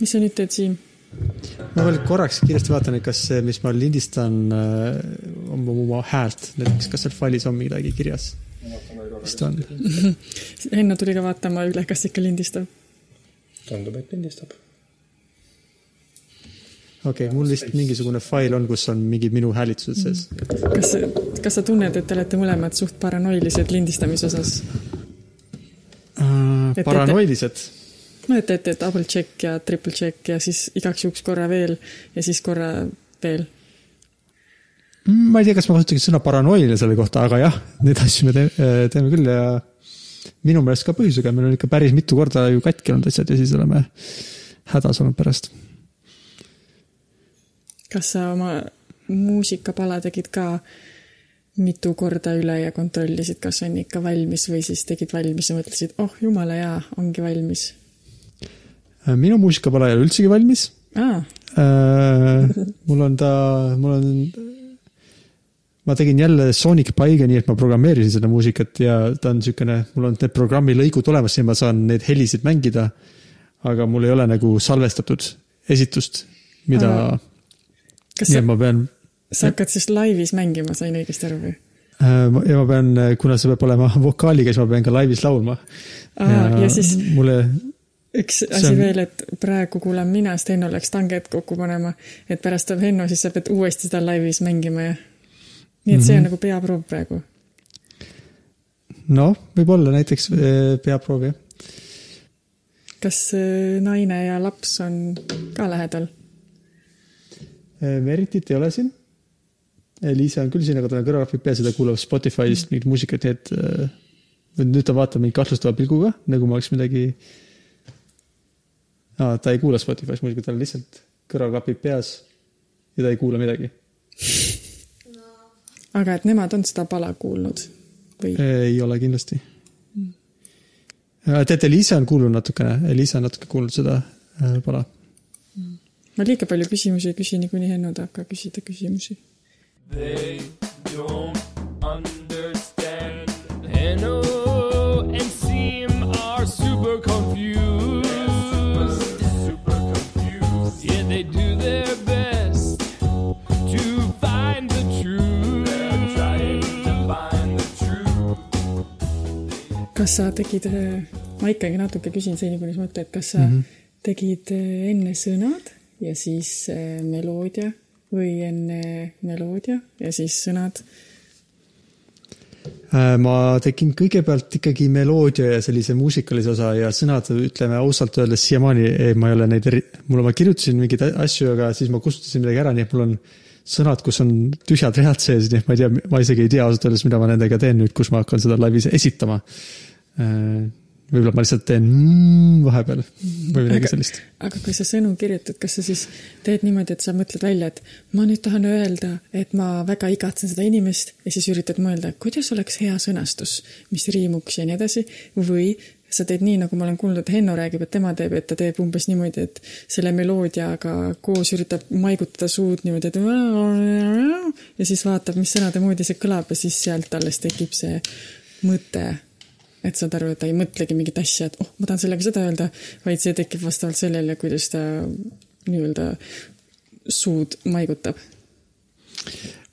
mis sa nüüd teed, Siim? ma veel korraks kiiresti vaatan, et kas see, mis ma lindistan äh, oma, oma häält, näiteks kas seal failis on midagi kirjas? vist on. Henno tuli ka vaatama üle, kas ikka lindistab. tundub, et lindistab. okei okay,, mul vist mingisugune fail on, kus on mingid minu häälitused sees. kas, kas sa tunned, et te olete mõlemad suht paranoilised lindistamise osas uh,? paranoilised? No et teete double check ja triple check ja siis igaks juhuks korra veel ja siis korra veel. Mm, ma ei tea, kas ma kasutaks sõna paranoiline selle kohta, aga jah, neid asju me teeme, teeme küll ja minu meelest ka põhjusega, meil on ikka päris mitu korda ju katki olnud asjad ja siis oleme hädas olnud pärast. kas sa oma muusikapala tegid ka mitu korda üle ja kontrollisid, kas on ikka valmis või siis tegid valmis ja mõtlesid, oh jumala hea, ongi valmis Äh, minu muusika pole üldsegi valmis ah.. mul on ta, mul on, ma tegin jälle Sonic Piga, nii et ma programmeerisin seda muusikat ja ta on niisugune, mul on need programmi lõigud olemas ja ma saan neid helisid mängida. aga mul ei ole nagu salvestatud esitust, mida, nii et ma pean. sa hakkad siis laivis mängima, sain õigesti aru või? Äh, ja ma pean, kuna see peab olema vokaaliga, siis ma pean ka laivis laulma. ja, ja siis. mulle üks asi on... veel, et praegu kuulan mina, sest Henno läks tanget kokku panema, et pärast tuleb Henno, siis sa pead uuesti seda laivis mängima ja. nii et mm -hmm. see on mhm. nagu peaproov praegu. noh, võib-olla näiteks eh, peaproov jah. kas eh, naine ja laps on ka lähedal? Eh, Meritit ei ole siin. Liisa on küll siin, aga tal on kõrvaklapid peas ja ta kuulab Spotify'st mingit muusikat, nii et nüüd ta vaatab mind kahtlustava pilguga, nagu ma oleks midagi aa, ta ei kuula Spotify's muusikat, tal lihtsalt kõrvaklapid peas ja ta ei kuula midagi. No.. aga et nemad on seda pala kuulnud või? ei ole kindlasti. Mm.. teate, Liisa on kuulnud natukene, Liisa on natuke kuulnud seda äh, pala. Mm.. ma liiga palju küsimusi ei küsi, niikuinii Henno tahab ka küsida küsimusi. They don't understand. Henno kas sa tegid, ma ikkagi natuke küsin seni, kuni sa mõtled, kas sa mm -hmm. tegid eh, enne sõnad ja siis eh, meloodia või enne meloodia ja siis sõnad? Äh, ma tegin kõigepealt ikkagi meloodia ja sellise muusikalise osa ja sõnad, ütleme ausalt öeldes siiamaani ma ei ole neid eri-, mul ma kirjutasin mingeid asju, aga siis ma kustutasin midagi ära, nii et mul on sõnad, kus on tühjad read sees, nii et ma ei tea, ma isegi ei tea ausalt öeldes, mida ma nendega teen nüüd, kus ma hakkan seda laivis esitama Äh, võib-olla ma lihtsalt teen mm vahepeal või midagi sellist. aga kui sa sõnu kirjutad, kas sa siis teed niimoodi, et sa mõtled välja, et ma nüüd tahan öelda, et ma väga igatsen seda inimest ja siis üritad mõelda, kuidas oleks hea sõnastus, mis riimuks ja nii edasi, või sa teed nii, nagu ma olen kuulnud, et Henno räägib, et tema teeb, et ta teeb umbes niimoodi, et selle meloodiaga koos üritab maigutada suud niimoodi, et ja siis vaatab, mis sõnade moodi see kõlab ja siis sealt alles tekib see mõte et saad aru, et ta ei mõtlegi mingit asja, et oh, ma tahan sellega seda öelda, vaid see tekib vastavalt sellele, kuidas ta nii-öelda suud maigutab.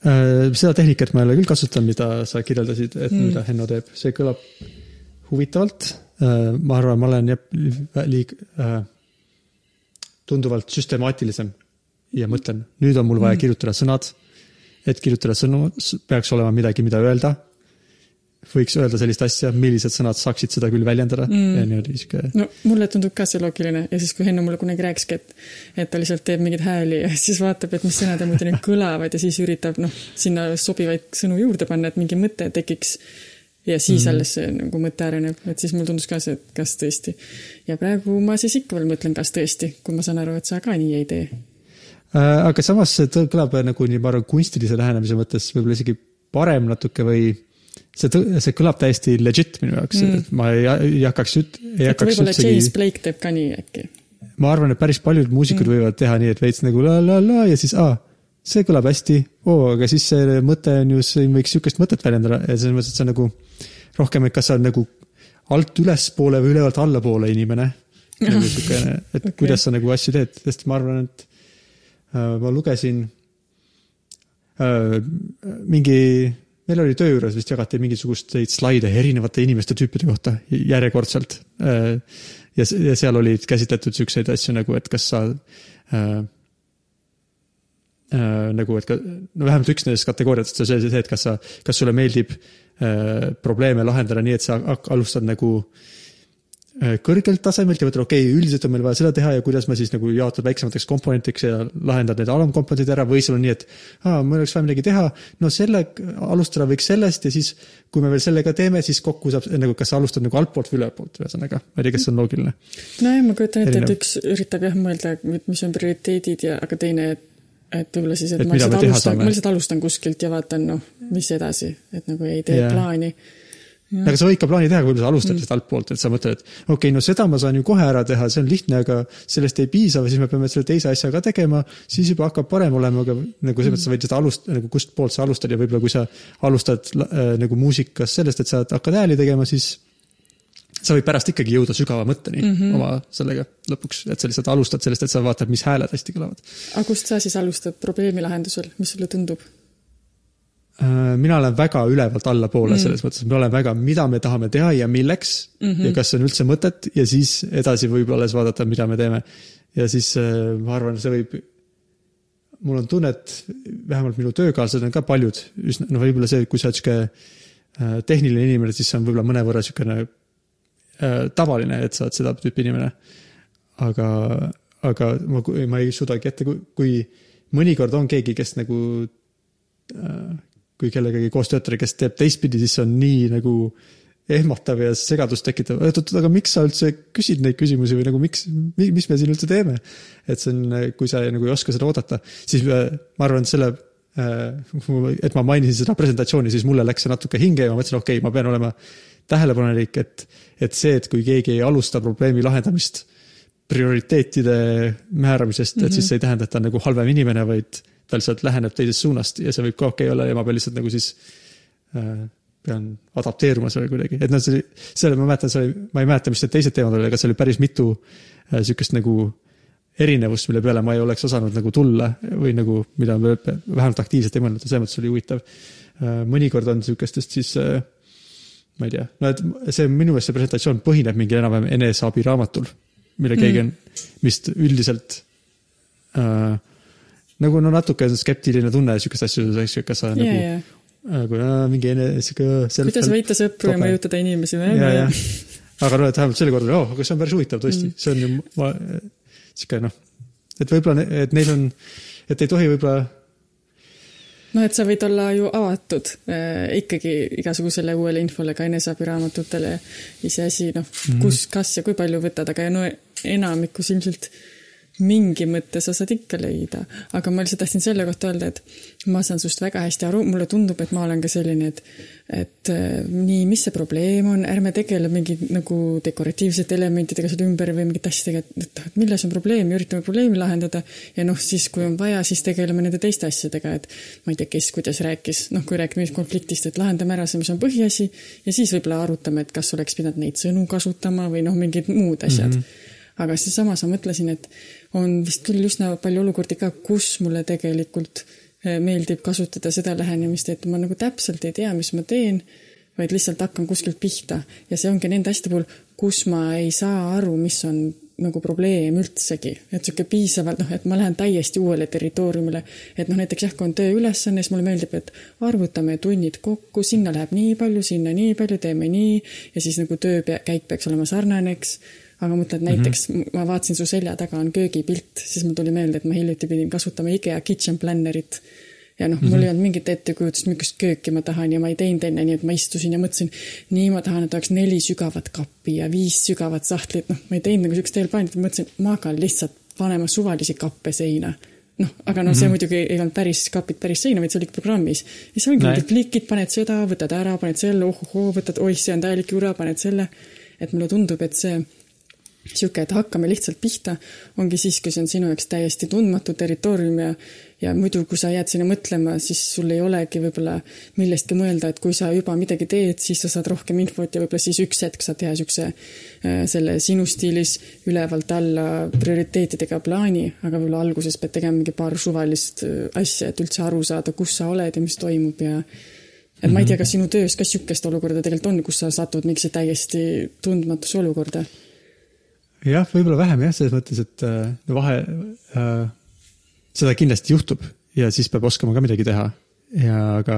Äh, seda tehnikat ma ei ole küll kasutanud, mida sa kirjeldasid, et mm. mida Henno teeb, see kõlab huvitavalt. Äh, ma arvan, ma olen jah liig-, äh, tunduvalt süstemaatilisem ja mõtlen, nüüd on mul vaja mm. kirjutada sõnad. et kirjutada sõnu, peaks olema midagi, mida öelda võiks öelda sellist asja, millised sõnad saaksid seda küll väljendada mm. ja niimoodi sihuke. no mulle tundub ka see loogiline ja siis, kui Henno mulle kunagi rääkiski, et, et ta lihtsalt teeb mingeid hääli ja siis vaatab, et mis sõnad muidu nüüd kõlavad ja siis üritab noh, sinna sobivaid sõnu juurde panna, et mingi mõte tekiks. ja siis mm. alles see nagu mõte areneb, et siis mulle tundus ka see, et kas tõesti. ja praegu ma siis ikka veel mõtlen, kas tõesti, kui ma saan aru, et sa ka nii ei tee äh,. aga samas see kõlab nagu nii, ma arvan, kunstilise lähenemise mõttes võib-olla isegi parem natuke või see, see kõlab täiesti legit minu jaoks mm., ma ei, ei hakkaks üt-, ei hakkaks võib-olla üldsegi... James Blake teeb ka nii äkki. ma arvan, et päris paljud muusikud mm. võivad teha nii, et veits nagu la la la ja siis aa, see kõlab hästi, oo, aga siis see mõte on ju, siin võiks sihukest mõtet väljendada ja selles mõttes, et see on nagu rohkem, et kas sa oled nagu alt ülespoole või ülevalt allapoole inimene. nagu siukene, et okay. kuidas sa nagu asju teed, sest ma arvan, et äh, ma lugesin äh, mingi, meil oli töö juures vist jagati mingisuguseid slaide erinevate inimeste tüüpide kohta järjekordselt äh,. ja, ja seal olid käsitletud siukseid asju nagu, et kas sa äh, äh, nagu, et ka, no vähemalt üks nendest kategooriatest on see, see, et kas sa, kas sulle meeldib äh, probleeme lahendada nii, et sa alustad nagu äh, kõrgelt tasemelt ja mõtled, okei okay,, üldiselt on meil vaja seda teha ja kuidas ma siis nagu jaotan väiksemateks komponentideks ja lahendan need alamkomponendid ära või sul on nii, et aa, mul oleks vaja midagi teha, no selle, alustada võiks sellest ja siis kui me veel selle ka teeme, siis kokku saab nagu, kas sa alustad nagu altpoolt või ülaltpoolt, ühesõnaga, ma ei tea, kas see on loogiline. nojah, ma kujutan ette, et üks üritab jah mõelda, mis on prioriteedid ja, aga teine, et et võib-olla siis, et Et ma lihtsalt alustan, ma lihtsalt alustan kuskilt ja vaatan, noh, mis edasi, et nagu ei tee yeah. plaani. Aga sa võid ka plaani teha, kui sa alustad mm. altpoolt, et sa mõtled, et okei okay,, no seda ma saan ju kohe ära teha, see on lihtne, aga sellest ei piisa või siis me peame selle teise asja ka tegema, siis juba hakkab parem olema, aga nagu selles mõttes sa võid seda alust-, nagu kust poolt sa alustad ja võib-olla kui sa alustad äh, nagu muusikas sellest, et sa hakkad hääli tegema, siis sa võid pärast ikkagi jõuda sügava mõtteni mm -hmm. oma sellega lõpuks, et sa lihtsalt alustad sellest, et sa vaatad, mis hääled hästi kõlavad. aga kust sa siis alustad probleemi lahendusel, mis sulle tundub? Äh, mina olen väga ülevalt allapoole mm. selles mõttes, et ma olen väga, mida me tahame teha ja milleks mm -hmm. ja kas on üldse mõtet ja siis edasi võib alles vaadata, mida me teeme. ja siis äh, ma arvan, see võib, mul on tunne, et vähemalt minu töökaaslased on ka paljud üsna, no võib-olla see, kui sa oled sihuke äh, tehniline inimene, siis see on võib-olla mõnevõrra sihukene äh, tavaline, et sa oled seda tüüpi inimene. aga, aga ma, ma ei suudagi ette, kui mõnikord on keegi, kes nagu äh, kui kellegagi koos töötada, kes teeb teistpidi, siis see on nii nagu ehmatav ja segadust tekitav, et oot, aga miks sa üldse küsid neid küsimusi või nagu miks, mis me siin üldse teeme? et see on, kui sa nagu ei oska seda oodata, siis äh, ma arvan, et selle, et ma mainisin seda presentatsiooni, siis mulle läks see natuke hinge ja ma mõtlesin, okei okay,, ma pean olema tähelepanelik, et, et see, et kui keegi ei alusta probleemi lahendamist prioriteetide määramisest mm, -hmm. et siis see ei tähenda, et ta on nagu halvem inimene, vaid ta lihtsalt läheneb teisest suunast ja see võib ka okei okay olla ja ma pean lihtsalt nagu siis äh, pean adapteeruma sellele kuidagi, et noh, see selle ma mäletan, see oli, ma ei mäleta, mis need teised teemad olid, aga see oli päris mitu äh, sihukest nagu erinevust, mille peale ma ei oleks osanud nagu tulla või nagu, mida ma vähemalt aktiivselt ei mõelnud. Ja selles mõttes oli huvitav. Äh,. mõnikord on sihukestest siis äh, ma ei tea, no et see minu meelest see presentatsioon põhineb mingil enam-vähem eneseabiraamatul, mille keegi on vist üldiselt äh, nagu no natuke skeptiline tunne sihukest asju, kas sa ja, nagu ja, nagu äh, mingi sihuke. kuidas võita sõpru ja mõjutada inimesi või? ja, ja, aga no, et vähemalt sel korral, oh, aga see on päris huvitav tõesti mm., see on ju, ma, sihuke noh, et võib-olla, et neil on, et ei tohi võib-olla noh, et sa võid olla ju avatud äh, ikkagi igasugusele uuele infole, ka eneseabiraamatutele, iseasi, noh mm -hmm. kus, kas ja kui palju võtad, aga no enamikus ilmselt mingi mõtte sa saad ikka leida, aga ma lihtsalt tahtsin selle kohta öelda, et ma saan sinust väga hästi aru, mulle tundub, et ma olen ka selline, et et äh, nii, mis see probleem on, ärme tegele mingi nagu dekoratiivsete elementidega seal ümber või mingite asjadega, et et milles on probleem? Ja üritame probleemi lahendada. Ja noh, siis kui on vaja, siis tegeleme nende teiste asjadega, et ma ei tea, kes kuidas rääkis, noh, kui räägime konfliktist, et lahendame ära see, mis on põhiasi ja siis võib-olla arutame, et kas oleks pidanud neid sõnu kasutama või noh, mingid muud asjad. Mm. -hmm aga siis samas ma mõtlesin, et on vist küll üsna palju olukordi ka, kus mulle tegelikult eh, meeldib kasutada seda lähenemist, et ma nagu täpselt ei tea, mis ma teen, vaid lihtsalt hakkan kuskilt pihta. Ja see ongi nende asjade puhul, kus ma ei saa aru, mis on nagu probleem üldsegi, et sihuke piisavalt noh, et ma lähen täiesti uuele territooriumile, et noh, näiteks jah, kui on tööülesanne, siis mulle meeldib, et arvutame tunnid kokku, sinna läheb nii palju, sinna nii palju, teeme nii. Ja siis nagu töö pea, käik peaks olema sarnane, eks aga mõtled näiteks mm, -hmm. ma vaatasin su selja taga on köögipilt, siis mul tuli meelde, et ma hiljuti pidin kasutama IKEA kitchen planner'it. ja noh mm -hmm., mul ei olnud mingit ettekujutust, millist kööki ma tahan ja ma ei teinud enne, nii et ma istusin ja mõtlesin, nii ma tahan, et oleks neli sügavat kappi ja viis sügavat sahtlit, noh, ma ei teinud nagu siukest eelplaani, ma mõtlesin, ma hakkan lihtsalt panema suvalisi kappe seina noh, aga noh, see Mhm. muidugi ei olnud päris kapid päris seina, vaid see oli programmis. ja siis ongi mingid klikid, paned seda, võtad ära, paned selle, ohohoo, võtad, oih, see on täielik jura, paned selle. et mulle tundub, et see sihuke, et hakkame lihtsalt pihta, ongi siis, kui see on sinu jaoks täiesti tundmatu territoorium ja ja muidu, kui sa jääd sinna mõtlema, siis sul ei olegi võib-olla millestki mõelda, et kui sa juba midagi teed, siis sa saad rohkem infot ja võib-olla siis üks hetk saad teha siukse äh, selle sinu stiilis ülevalt alla prioriteetidega plaani, aga võib-olla alguses pead tegema mingi paar suvalist äh, asja, et üldse aru saada, kus sa oled ja mis toimub ja et ma ei tea, kas sinu töös ka sihukest olukorda tegelikult on, kus sa satud mingisse täiesti tundmatusse olukorda jah, võib-olla vähem jah, selles mõttes, et äh, vahe äh,, seda kindlasti juhtub ja siis peab oskama ka midagi teha ja aga,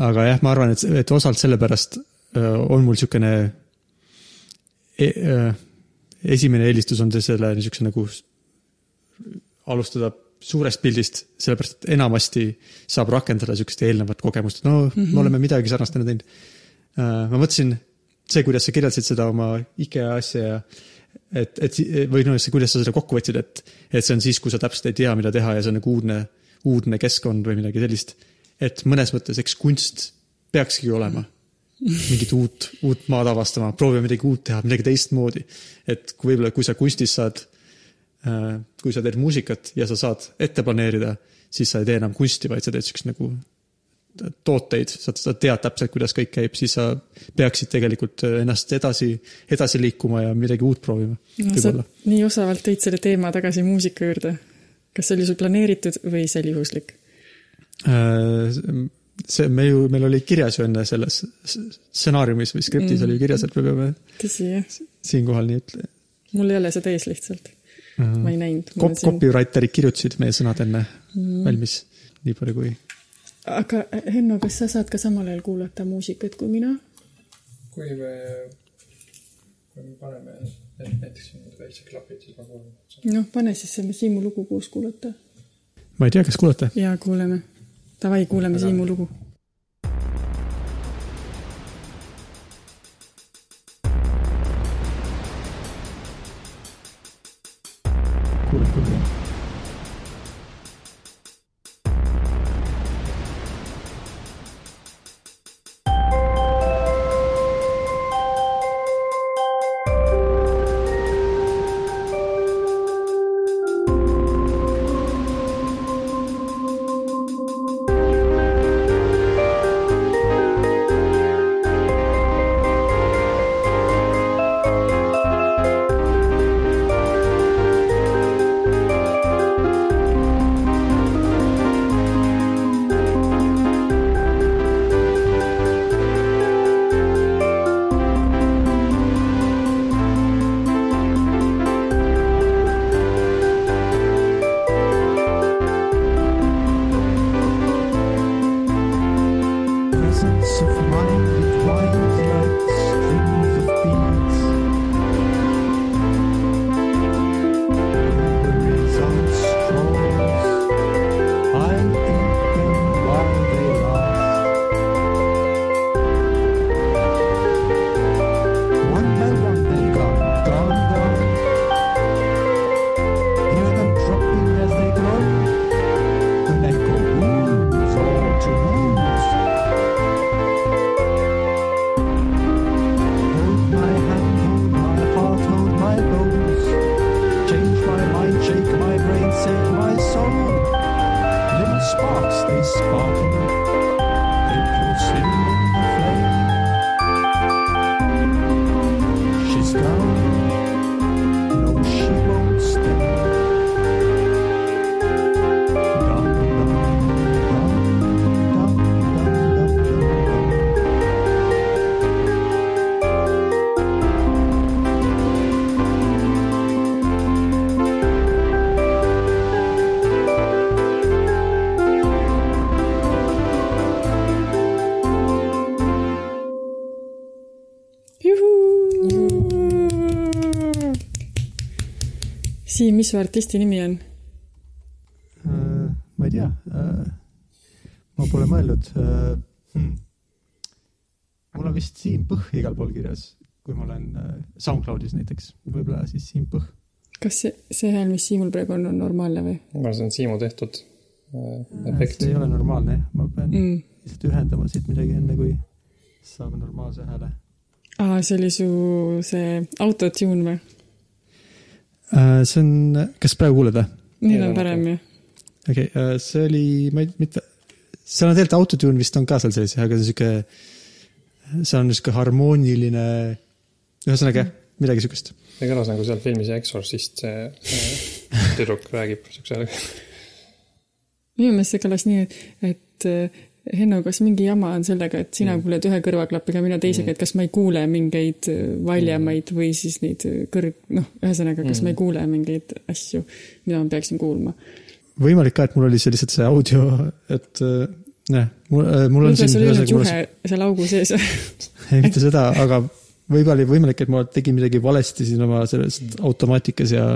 aga jah, ma arvan, et, et osalt sellepärast äh, on mul niisugune e, äh, esimene eelistus on see selle niisuguse nagu alustada suurest pildist, sellepärast et enamasti saab rakendada niisugust eelnevat kogemust, no mm -hmm. me oleme midagi sarnast enne teinud äh,. ma mõtlesin see, kuidas sa kirjeldasid seda oma IKEA asja ja et, et või noh, see, kuidas sa seda kokku võtsid, et, et see on siis, kui sa täpselt ei tea, mida teha ja see on nagu uudne, uudne keskkond või midagi sellist. et mõnes mõttes, eks kunst peakski olema mingit uut, uut maad avastama, proovime midagi uut teha, midagi teistmoodi. et kui võib-olla, kui sa kunstis saad, äh, kui sa teed muusikat ja sa saad ette planeerida, siis sa ei tee enam kunsti, vaid sa teed siukest nagu tooteid, sa, sa tead täpselt, kuidas kõik käib, siis sa peaksid tegelikult ennast edasi, edasi liikuma ja midagi uut proovima no,. sa nii osavalt tõid selle teema tagasi muusika juurde. kas see oli sul planeeritud või see oli juhuslik? Äh, see, me ju, meil oli kirjas ju enne selles stsenaariumis või skriptis mm. oli ju kirjas, et me peame tõsi, siinkohal nii ütle. mul ei ole seda ees lihtsalt. -huh. ma ei näinud. Cop-, copywriterid kirjutasid meie sõnad enne mm. valmis, nii palju kui aga Henno, kas sa saad ka samal ajal kuulata muusikat kui mina? kui me, kui me paneme näiteks väiksed klapid, siis ma kuulen. noh, pane siis selle Siimu lugu koos kuulata. ma ei tea, kas kuulete? jaa, kuuleme. Davai, kuuleme aga... Siimu lugu mis su artisti nimi on uh,? ma ei tea uh,. ma pole mõelnud uh,. Hmm. mul on vist Siim Põh igal pool kirjas, kui ma olen uh, SoundCloudis näiteks, võib-olla siis Siim Põh. kas see, see hääl, mis Siimul praegu on, on normaalne või? ma arvan, see on Siimu tehtud uh, efekt. see ei ole normaalne, ma pean mm. lihtsalt ühendama siit midagi enne, kui saame normaalse hääle aa, see oli su see autotune või? Äh, see on, kas praegu kuuled või? nüüd on parem ju. okei okay,, see oli, ma ei, mitte, seal on tegelikult autotune vist on ka seal sees, aga see on sihuke, see on sihuke harmooniline, ühesõnaga jah, midagi sihukest. see kõlas nagu seal filmis Exorcist, see tüdruk räägib siukse häälega. minu meelest see kõlas nii, et, et äh, Henno, kas mingi jama on sellega, et sina Mm. kuuled ühe kõrvaklapiga, mina teisega, et kas ma ei kuule mingeid äh, valjemaid või siis neid äh, kõrg, noh, ühesõnaga, kas ma ei kuule mingeid asju, mida ma peaksin kuulma. võimalik ka, et mul oli see lihtsalt see audio, et äh, jah, mul, mul on siin ühesõnaga, mul juhe seal augu sees. ei mitte seda, aga võib-olla oli võimalik, et ma tegin midagi valesti siin oma selles automaatikas ja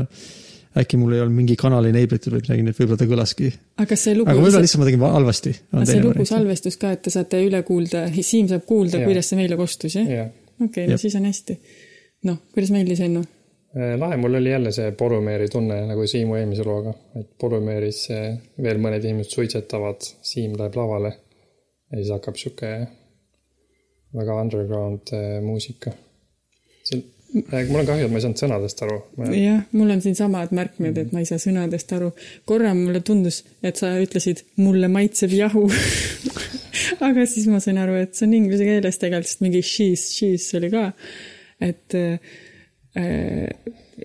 äkki mul ei olnud mingi kanal enable'itud või midagi, nii et võib-olla ta kõlaski. aga see lugu aga võib-olla lihtsalt ma tegin va- halvasti. aga see lugu salvestus ka, et te saate üle kuulda, Siim saab kuulda, kuidas see meile kostus, jah? jah. okei, no Jep. siis on hästi. noh, kuidas meeldis Henno? Äh, lahe, mul oli jälle see Polümeeri tunne nagu Siimu eelmise looga, et Polümeeris eh, veel mõned inimesed suitsetavad, Siim läheb lavale ja siis hakkab sihuke väga underground eh, muusika. Mul on kahju, et ma ei saanud sõnadest aru. jah, mul on siin samad märkmed, et ma ei saa sõnadest aru. korra mulle tundus, et sa ütlesid mulle maitseb jahu. aga siis ma sain aru, et see on inglise keeles tegelikult, sest mingi she's, she's oli ka. et äh,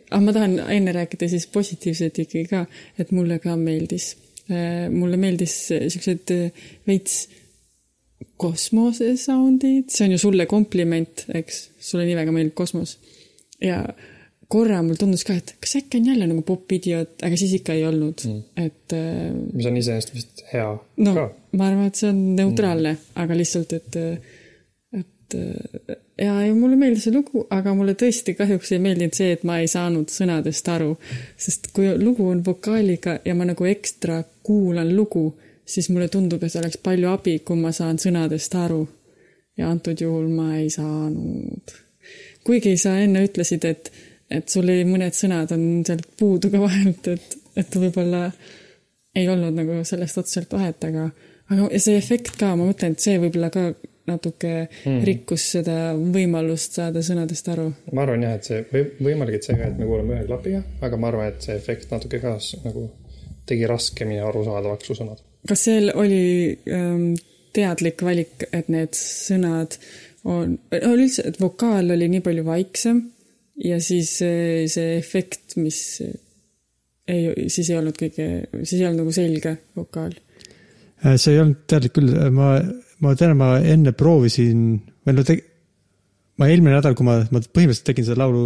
aga ma tahan enne rääkida siis positiivset ikkagi ka, et mulle ka meeldis äh,. mulle meeldis siuksed äh, veits kosmose sound'id, see on ju sulle kompliment, eks, sulle nii väga meeldib kosmos ja korra mul tundus ka, et kas äkki on jälle nagu popidioot, aga siis ikka ei olnud mm., et äh, mis on iseenesest vist hea no ka. ma arvan, et see on neutraalne mm., aga lihtsalt, et, et äh, ja, ja mulle meeldis see lugu, aga mulle tõesti kahjuks ei meeldinud see, et ma ei saanud sõnadest aru, sest kui lugu on vokaaliga ja ma nagu ekstra kuulan lugu, siis mulle tundub, et oleks palju abi, kui ma saan sõnadest aru. ja antud juhul ma ei saanud. Kuigi sa enne ütlesid, et, et sul oli mõned sõnad on sealt puudu ka vahelt, et, et võib-olla ei olnud nagu sellest otseselt vahet, aga, aga see efekt ka, ma mõtlen, et see võib-olla ka natuke mm. rikkus seda võimalust saada sõnadest aru. ma arvan jah, et see või võimalik, et see ka, et me kuulame ühe klapiga, aga ma arvan, et see efekt natuke ka nagu tegi raskemini arusaadavaks su sõnad. kas see oli ähm, teadlik valik, et need sõnad on, üldse, et vokaal oli nii palju vaiksem ja siis see, see efekt, mis ei, siis ei olnud kõige, siis ei olnud nagu selge vokaal. Äh, see ei olnud teadlik küll, ma, ma tean, ma enne proovisin, või no teg-, ma eelmine nädal, kui ma, ma põhimõtteliselt tegin seda laulu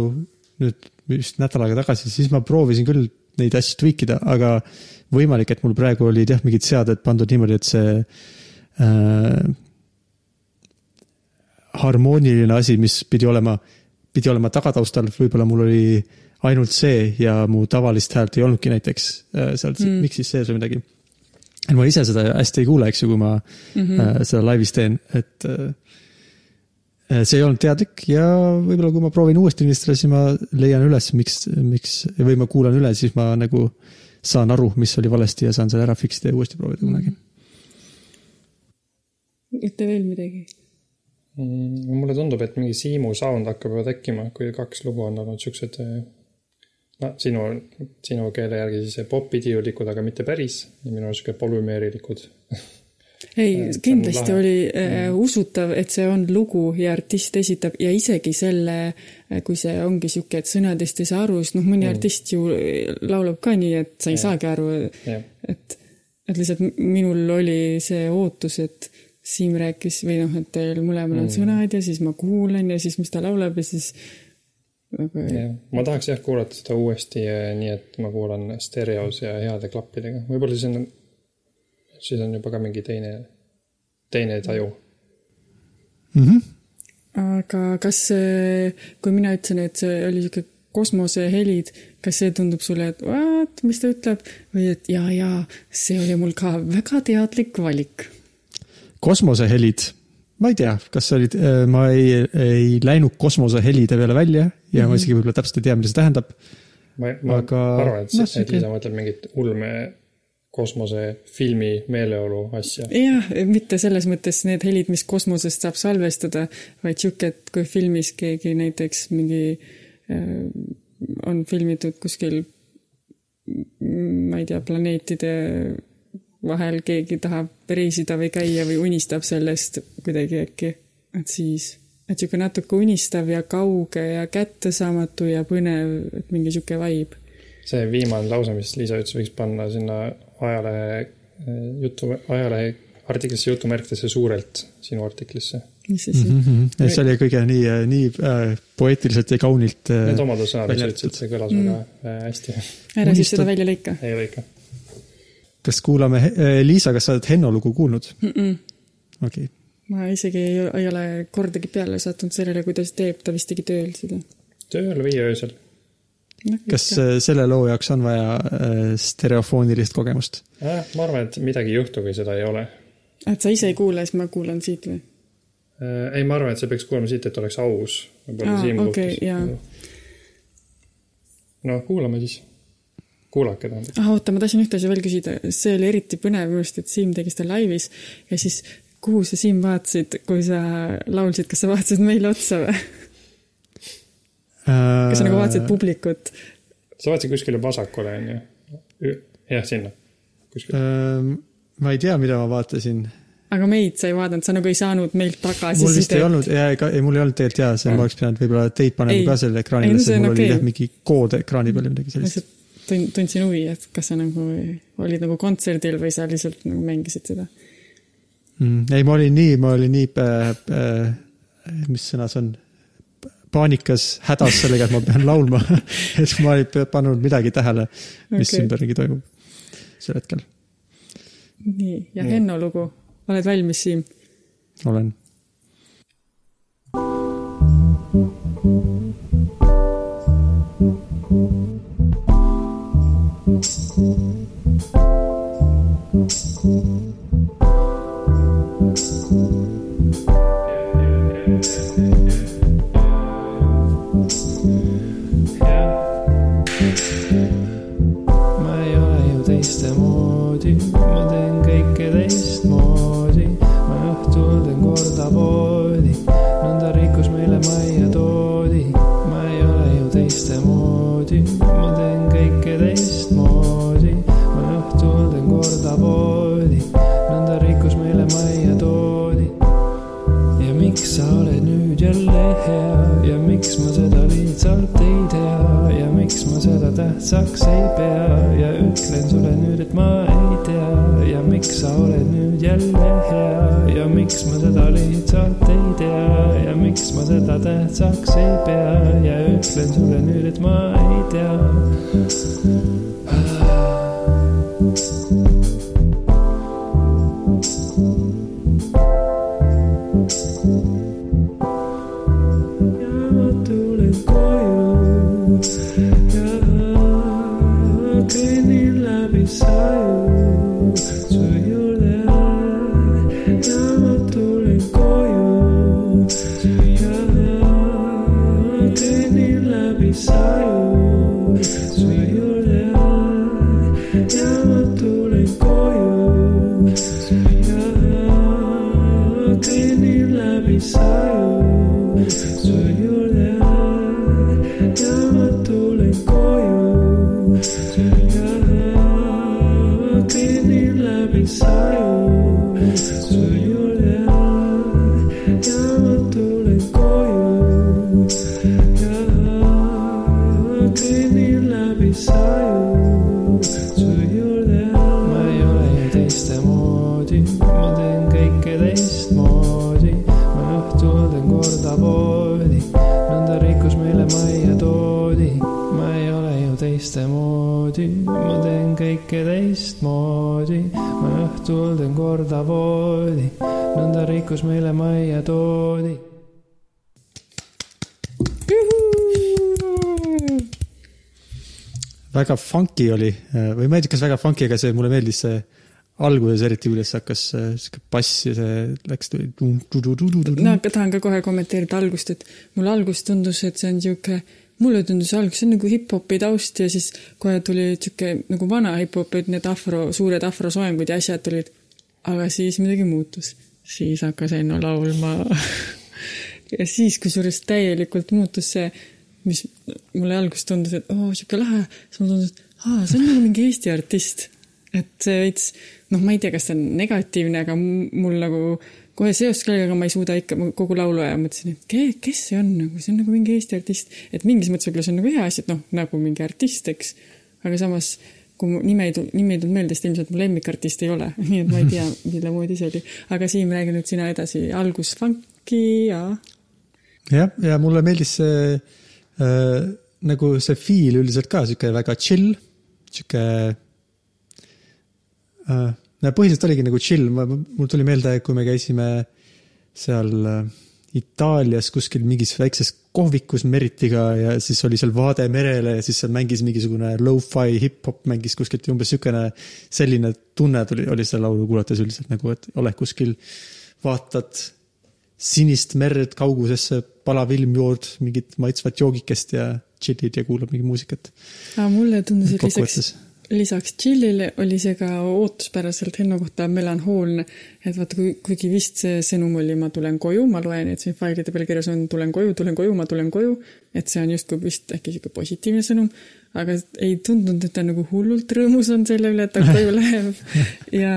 nüüd vist nädal aega tagasi, siis ma proovisin küll neid asju tweak ida, aga võimalik, et mul praegu olid jah, mingid seaded pandud niimoodi, et see äh, harmooniline asi, mis pidi olema, pidi olema tagataustal, võib-olla mul oli ainult see ja mu tavalist häält ei olnudki näiteks äh, seal mm. mix'is sees või midagi et ma ise seda hästi ei kuule, eks ju, kui ma mm -hmm. seda laivis teen, et äh, see ei olnud teadlik ja võib-olla kui ma proovin uuesti listada, siis ma leian üles, miks, miks või ma kuulan üle, siis ma nagu saan aru, mis oli valesti ja saan selle ära fix ida ja uuesti proovida kunagi. ütle veel midagi. Mm, mulle tundub, et mingi Siimu sound hakkab juba tekkima, kui kaks lugu on olnud siuksed, no sinu, sinu keele järgi siis popidiulikud, aga mitte päris. ja minu arust sihuke polümeerilikud. ei kindlasti oli äh, usutav, et see on lugu ja artist esitab ja isegi selle, kui see ongi sihuke, et sõnadest ei saa aru, sest noh, mõni mm. artist ju laulab ka nii, et sa ei Jah. saagi aru, et, et lihtsalt minul oli see ootus, et Siim rääkis või noh, et teil mõlemal on Mm. sõnad ja siis ma kuulan ja siis, mis ta laulab ja siis nagu jah. ma tahaks jah kuulata seda uuesti nii, et ma kuulan stereos ja heade klappidega. võib-olla siis on, siis on juba ka mingi teine, teine taju. Mm -hmm. aga kas see, kui mina ütlesin, et see oli sihuke kosmosehelid, kas see tundub sulle, et vaat, mis ta ütleb või et jaa, jaa, see oli mul ka väga teadlik valik. kosmosehelid, ma ei tea, kas olid, ma ei, ei läinud kosmosehelide peale välja ja mm -hmm. ma isegi võib-olla täpselt ei tea, mida see tähendab. ma, ma Aga, arvan, et no, sihuke- Liisa mõtleb mingit ulme kosmosefilmi meeleolu asja. jah, mitte selles mõttes need helid, mis kosmosest saab salvestada, vaid sihuke, et kui filmis keegi näiteks mingi äh, on filmitud kuskil, ma ei tea, planeetide vahel keegi tahab reisida või käia või unistab sellest kuidagi äkki, et siis, et sihuke natuke unistav ja kauge ja kättesaamatu ja põnev, et mingi sihuke vibe. see viimane lause, mis Liisa ütles, võiks panna sinna ajalehe eh, jutu, ajalehe artiklisse jutumärkidesse suurelt sinu artiklisse. mis see siis mm. mm, -hmm. see oli kõige nii, nii äh, poeetiliselt ja kaunilt äh, Need omadussõnad, mis sa ütlesid, see kõlas Mm. väga äh, hästi. -hmm. ära siis seda välja lõika ei ole ikka. Kas kuulame, Liisa, kas sa oled Henno lugu kuulnud? mm. -mm. okei okay., ma isegi ei, ei ole kordagi peale sattunud sellele, kuidas teeb, ta vist tegi tööl seda tööl või öösel? no,. kas äh, selle loo jaoks on vaja äh, stereofoonilist kogemust? äh,? ma arvan, et midagi ei juhtu, kui seda ei ole et sa ise ei kuule, siis ma kuulan siit või? äh,. ei, ma arvan, et sa peaks kuulama siit, et oleks aus. võib-olla Aa, Siimu okei, suhtes jaa.. no kuulame siis. Kuulake tähendab. ah oota, ma tahtsin ühte asja veel küsida, see oli eriti põnev minu arust, et Siim tegi seda laivis ja siis kuhu sa, Siim, vaatasid, kui sa laulsid, kas sa vaatasid meile otsa või? kas sa nagu vaatasid publikut? sa vaatasid kuskile vasakule, onju? jah, sinna. kuskile. Ähm, ma ei tea, mida ma vaatasin. aga meid sa ei vaadanud, sa nagu ei saanud meilt mul vist tagasisidet ei. olnud, ei, mul ei olnud tegelikult jaa, see ma oleks pidanud võib-olla teid panema ka selle ekraanile, sest on mul oli okei. jah mingi kood ekraani peal või midagi sellist. Tund- tundsin huvi, et kas sa nagu olid nagu kontserdil või sa lihtsalt nagu mängisid seda. mm,. ei, ma olin nii, ma olin nii äh,, äh, mis sõna see on, paanikas, hädas sellega, et ma pean laulma, et ma ei pannud midagi tähele, mis okay. ümberringi toimub sel hetkel, nii, ja. Henno lugu, oled valmis, Siim? olen. Tähtsaks ei pea. Ja ütlen sulle nüüd, et ma ei tea. Ja miks sa oled nüüd jälle hea? Ja miks ma seda lihtsalt ei tea? Ja miks ma seda tähtsaks ei pea? Ja ütlen sulle nüüd, et ma ei tea. Rikkus meile majja toodi väga funky oli või ma ei tea, kas väga funky, aga see mulle meeldis see alguses eriti, kuidas hakkas sihuke bass ja see läks. no aga tahan ka kohe kommenteerida algust, et mulle alguses tundus, et see on sihuke mulle tundus alguses nagu hip-hopi taust ja siis kohe tuli sihuke nagu vana hip-hop, et need afro, suured afrosoengud ja asjad tulid. aga siis midagi muutus, siis hakkas Enno laulma ja siis kusjuures täielikult muutus see, mis mulle alguses tundus, et oo oh,, sihuke lahe, siis mulle tundus, et aa, see on nagu mingi Eesti artist. et see veits, noh, ma ei tea, kas see on negatiivne, aga mul nagu kohe seost kellegagi ma ei suuda ikka, ma kogu laulu aja mõtlesin, et ke, kes see on nagu, see on nagu mingi Eesti artist. et mingis mõttes võib-olla see on nagu hea asi, et noh, nagu mingi artist, eks. aga samas, kui nime ei tulnud, nimi ei tulnud meelde, siis ilmselt mu lemmikartist ei ole, nii et ma ei tea, mille moodi see oli. aga Siim, räägi nüüd sina edasi, algus funky ja. jah, ja mulle meeldis see äh, nagu see feel üldiselt ka sihuke väga chill, sihuke äh, põhiliselt oligi nagu chill, mul tuli meelde, kui me käisime seal äh, Itaalias kuskil mingis väikses kohvikus Meritiga ja siis oli seal vaade merele ja siis seal mängis mingisugune lo-fi hip-hop mängis kuskilt umbes niisugune, selline tunne tuli, oli seda laulu kuulates üldiselt nagu, et oled kuskil, vaatad sinist merd kaugusesse, palav ilm jood mingit maitsvat joogikest ja chill'id ja kuulad mingit muusikat. mulle tundus, et lisaks lisaks chillile oli see ka ootuspäraselt Henno kohta melanhoolne, et vaata, kui, kuigi vist see sõnum oli ma tulen koju, ma loen, et siin failide peal kirjas on tulen koju, tulen koju, ma tulen koju, et see on justkui vist äkki sihuke positiivne sõnum, aga ei tundunud, et ta nagu hullult rõõmus on selle üle, et ta koju läheb. ja,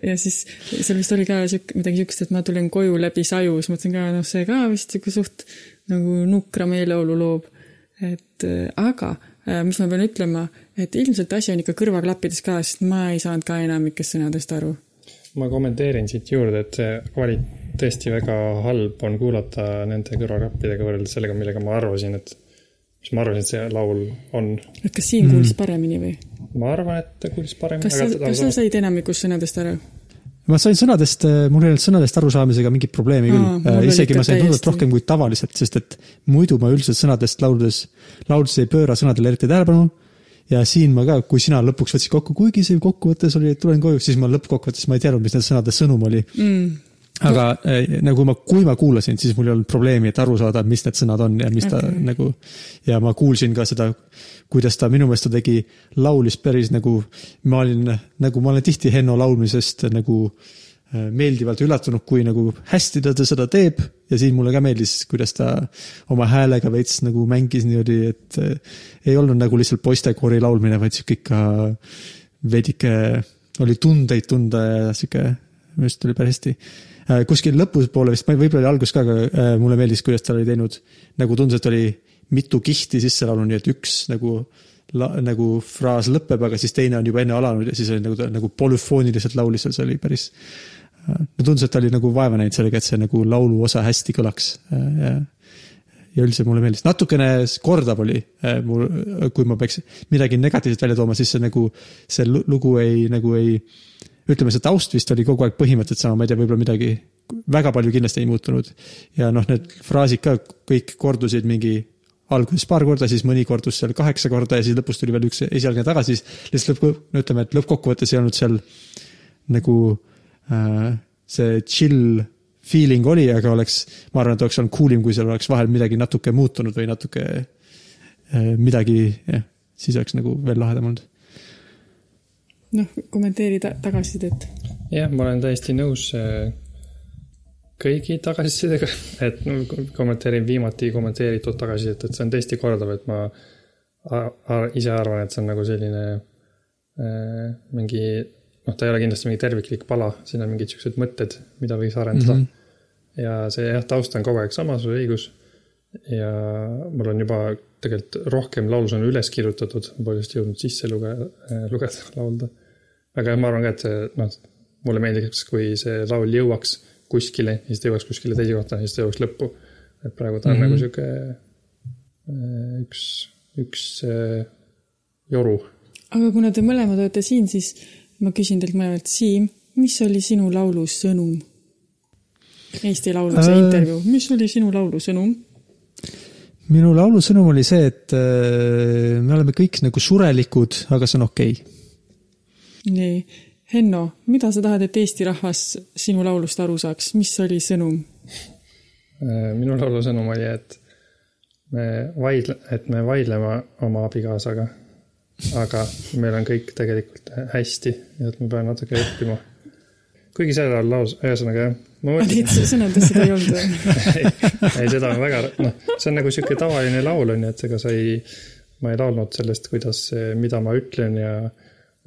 ja siis seal vist oli ka sihuke, midagi siukest, et ma tulen koju läbi saju, siis mõtlesin ka, noh, see ka vist sihuke suht nagu nukra meeleolu loob. et aga mis ma pean ütlema, et ilmselt asi on ikka kõrvaklappides ka, sest ma ei saanud ka enamikest sõnadest aru. ma kommenteerin siit juurde, et see kvali-, tõesti väga halb on kuulata nende kõrvaklappidega võrreldes sellega, millega ma arvasin, et mis ma arvasin, et see laul on. et kas Siim kuulis mm. paremini või? ma arvan, et ta kuulis paremini. kas sa, kas sa said enamikust sõnadest aru? Ma sain sõnadest, äh, mul ei olnud sõnadest arusaamisega mingit probleemi küll. Äh, isegi ma sain hullult rohkem kui tavaliselt, sest et muidu ma üldiselt sõnadest lauludes, lauludes ei pööra sõnadele eriti tähelepanu. ja siin ma ka, kui sina lõpuks võtsid kokku, kuigi see kokkuvõttes oli, et tulen koju, siis ma lõppkokkuvõttes ma ei teadnud, mis nende sõnade sõnum oli. Mm aga äh, nagu ma, kui ma kuulasin, siis mul ei olnud probleemi, et aru saada, mis need sõnad on ja mis ta okay. nagu. ja ma kuulsin ka seda, kuidas ta minu meelest ta tegi, laulis päris nagu, ma olin, nagu ma olen tihti Henno laulmisest nagu äh, meeldivalt üllatunud, kui nagu hästi ta seda teeb ja siin mulle ka meeldis, kuidas ta oma häälega veits nagu mängis niimoodi, et äh, ei olnud nagu lihtsalt poistekoori laulmine, vaid sihuke ikka veidike oli tundeid tunda ja sihuke, minu arust tuli päris hästi kuskil lõpupoole vist, võib-olla oli algus ka, aga äh, mulle meeldis, kuidas ta oli teinud, nagu tundus, et oli mitu kihti sisse laulnud, nii et üks nagu la, nagu fraas lõpeb, aga siis teine on juba enne alanud ja siis oli nagu, nagu polüfooniliselt laulis seal, see oli päris. no äh, tundus, et ta oli nagu vaeva näinud sellega, et see nagu lauluosa hästi kõlaks ja, ja üldse mulle meeldis, natukene kordav oli mul, kui ma peaks midagi negatiivset välja tooma, siis see nagu, see lugu ei, nagu ei ütleme, see taust vist oli kogu aeg põhimõtteliselt sama, ma ei tea, võib-olla midagi väga palju kindlasti ei muutunud. ja noh, need fraasid ka kõik kordusid mingi alguses paar korda, siis mõni kordus seal kaheksa korda ja siis lõpus tuli veel üks esialgne tagasi, siis lihtsalt lõpp, no ütleme, et lõppkokkuvõttes ei olnud seal nagu äh, see chill feeling oli, aga oleks, ma arvan, et oleks olnud cool im, kui seal oleks vahel midagi natuke muutunud või natuke äh, midagi, jah, siis oleks nagu veel lahedam olnud noh, kommenteeri ta tagasisidet. jah, ma olen täiesti nõus äh, kõigi tagasisidega, et kommenteerin viimati kommenteeritud tagasisidet, et see on tõesti kordav, et ma ise arvan, et see on nagu selline äh, mingi, noh, ta ei ole kindlasti mingi terviklik pala, siin on mingid siuksed mõtted, mida võiks arendada mm. -hmm. ja see jah, taust on kogu aeg sama, sul õigus. ja mul on juba tegelikult rohkem laulusõnu üles kirjutatud, ma pole just jõudnud sisse lugeda, äh, lugeda, laulda aga ma arvan ka, et noh, mulle meeldiks, kui see laul jõuaks kuskile ja siis ta jõuaks kuskile teise kohta ja siis ta jõuaks lõppu. et praegu ta on mm -hmm. nagu sihuke äh, üks, üks äh, joru. aga kuna te mõlemad olete siin, siis ma küsin teilt mõlemalt, Siim, mis oli sinu laulu sõnum? Eesti Lauluse äh... intervjuu, mis oli sinu laulu sõnum? minu laulu sõnum oli see, et äh, me oleme kõik nagu surelikud, aga see on okei okay nii, Henno, mida sa tahad, et Eesti rahvas sinu laulust aru saaks, mis oli sõnum? Äh, minu laulu sõnum oli, et me vaidle-, et me vaidleme oma abikaasaga. aga meil on kõik tegelikult hästi ja et ma pean natuke õppima. kuigi sellel ajal laus, ühesõnaga jah, ma Neid mõtlesin, sõnades seda ei olnud või? ei seda on väga, noh, see on nagu sihuke tavaline laul on ju, et ega sa ei, ma ei laulnud sellest, kuidas, mida ma ütlen ja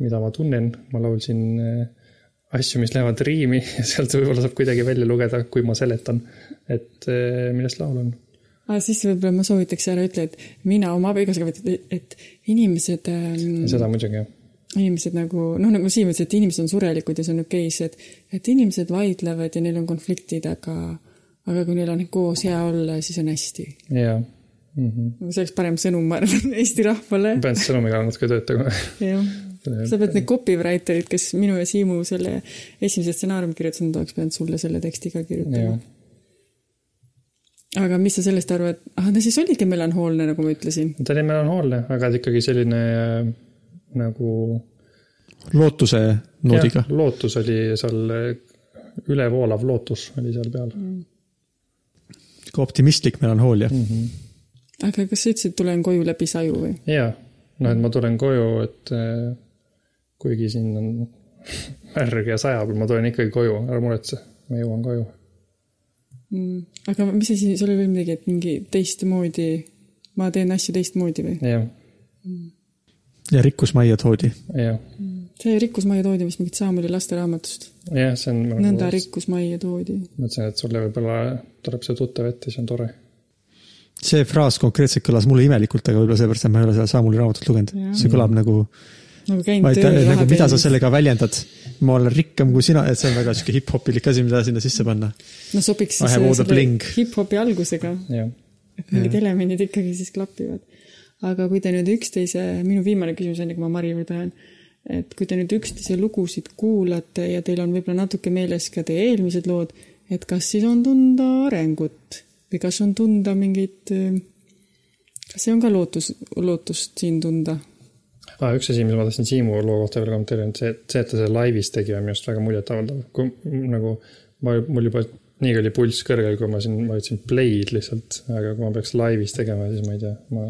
mida ma tunnen, ma laulsin eh, asju, mis lähevad riimi ja sealt võib-olla saab kuidagi välja lugeda, kui ma seletan, et eh, millest laul on. aga siis võib-olla ma soovitaks ära ütle, et mina oma abikaasaga, et, inimesed ähm,, seda muidugi jah, inimesed nagu noh, nagu Siim ütles, et inimesed on surelikud ja see on okei okay,, et, et inimesed vaidlevad ja neil on konfliktid, aga, aga kui neil on koos hea olla, siis on hästi. jaa mm -hmm.. see oleks parem sõnum, ma arvan, Eesti rahvale. pean sõnumiga natuke tööd tegema. jah, sa pead need copywriterid, kes minu ja Siimu selle esimese stsenaariumi kirjutasid, nad oleks pidanud sulle selle teksti ka kirjutama aga mis sa sellest arvad, ah ta siis oligi melanhoolne, nagu ma ütlesin. ta oli melanhoolne, aga ikkagi selline äh, nagu lootuse noodiga. lootus oli seal, ülevoolav lootus oli seal peal Mm. ka optimistlik melanhoolia. mm. -hmm. aga kas sa ütlesid, tulen koju läbi saju või? jaa, noh, et ma tulen koju, et äh, kuigi siin on märg ja sajab, ma tulen ikkagi koju, ära muretse, ma jõuan koju. mm.. aga mis asi, sul oli veel midagi, et mingi teistmoodi, ma teen asju teistmoodi või? jah, ja rikkus majja toodi. jah, see rikkus majja toodi vist mingit Saamoli lasteraamatust. jah, see on. nõnda. rikkus majja toodi. mõtlesin, et sulle võib-olla tuleb see tuttav ette, siis on tore. see fraas konkreetselt kõlas mulle imelikult, aga võib-olla seepärast, et ma ei ole seda Saamuli raamatut lugenud see kõlab nagu, nagu tea, tööl nagu mida sa. sellega väljendad. ma olen rikkam kui sina, et see on väga sihuke hip-hopilik asi, mida sinna sisse panna. no sobiks siis selle bling. hip-hopi algusega, et mingid elemendid ikkagi siis klapivad. aga kui te nüüd üksteise, minu viimane küsimus, enne kui ma Mari juurde lähen, et kui te nüüd üksteise lugusid kuulate ja teil on võib-olla natuke meeles ka teie eelmised lood, et kas siis on tunda arengut või kas on tunda mingit, kas see on ka lootus, lootust siin tunda? ah,. üks asi, mis ma tahtsin Siimu loo kohta veel kommenteerida, on see, et see, et ta selle laivis tegi, on minu arust väga muljetavaldav. kui nagu ma, mul juba niigi oli pulss kõrgel, kui ma siin, ütlesin play'd lihtsalt, aga kui ma peaks laivis tegema, siis ma ei tea, ma.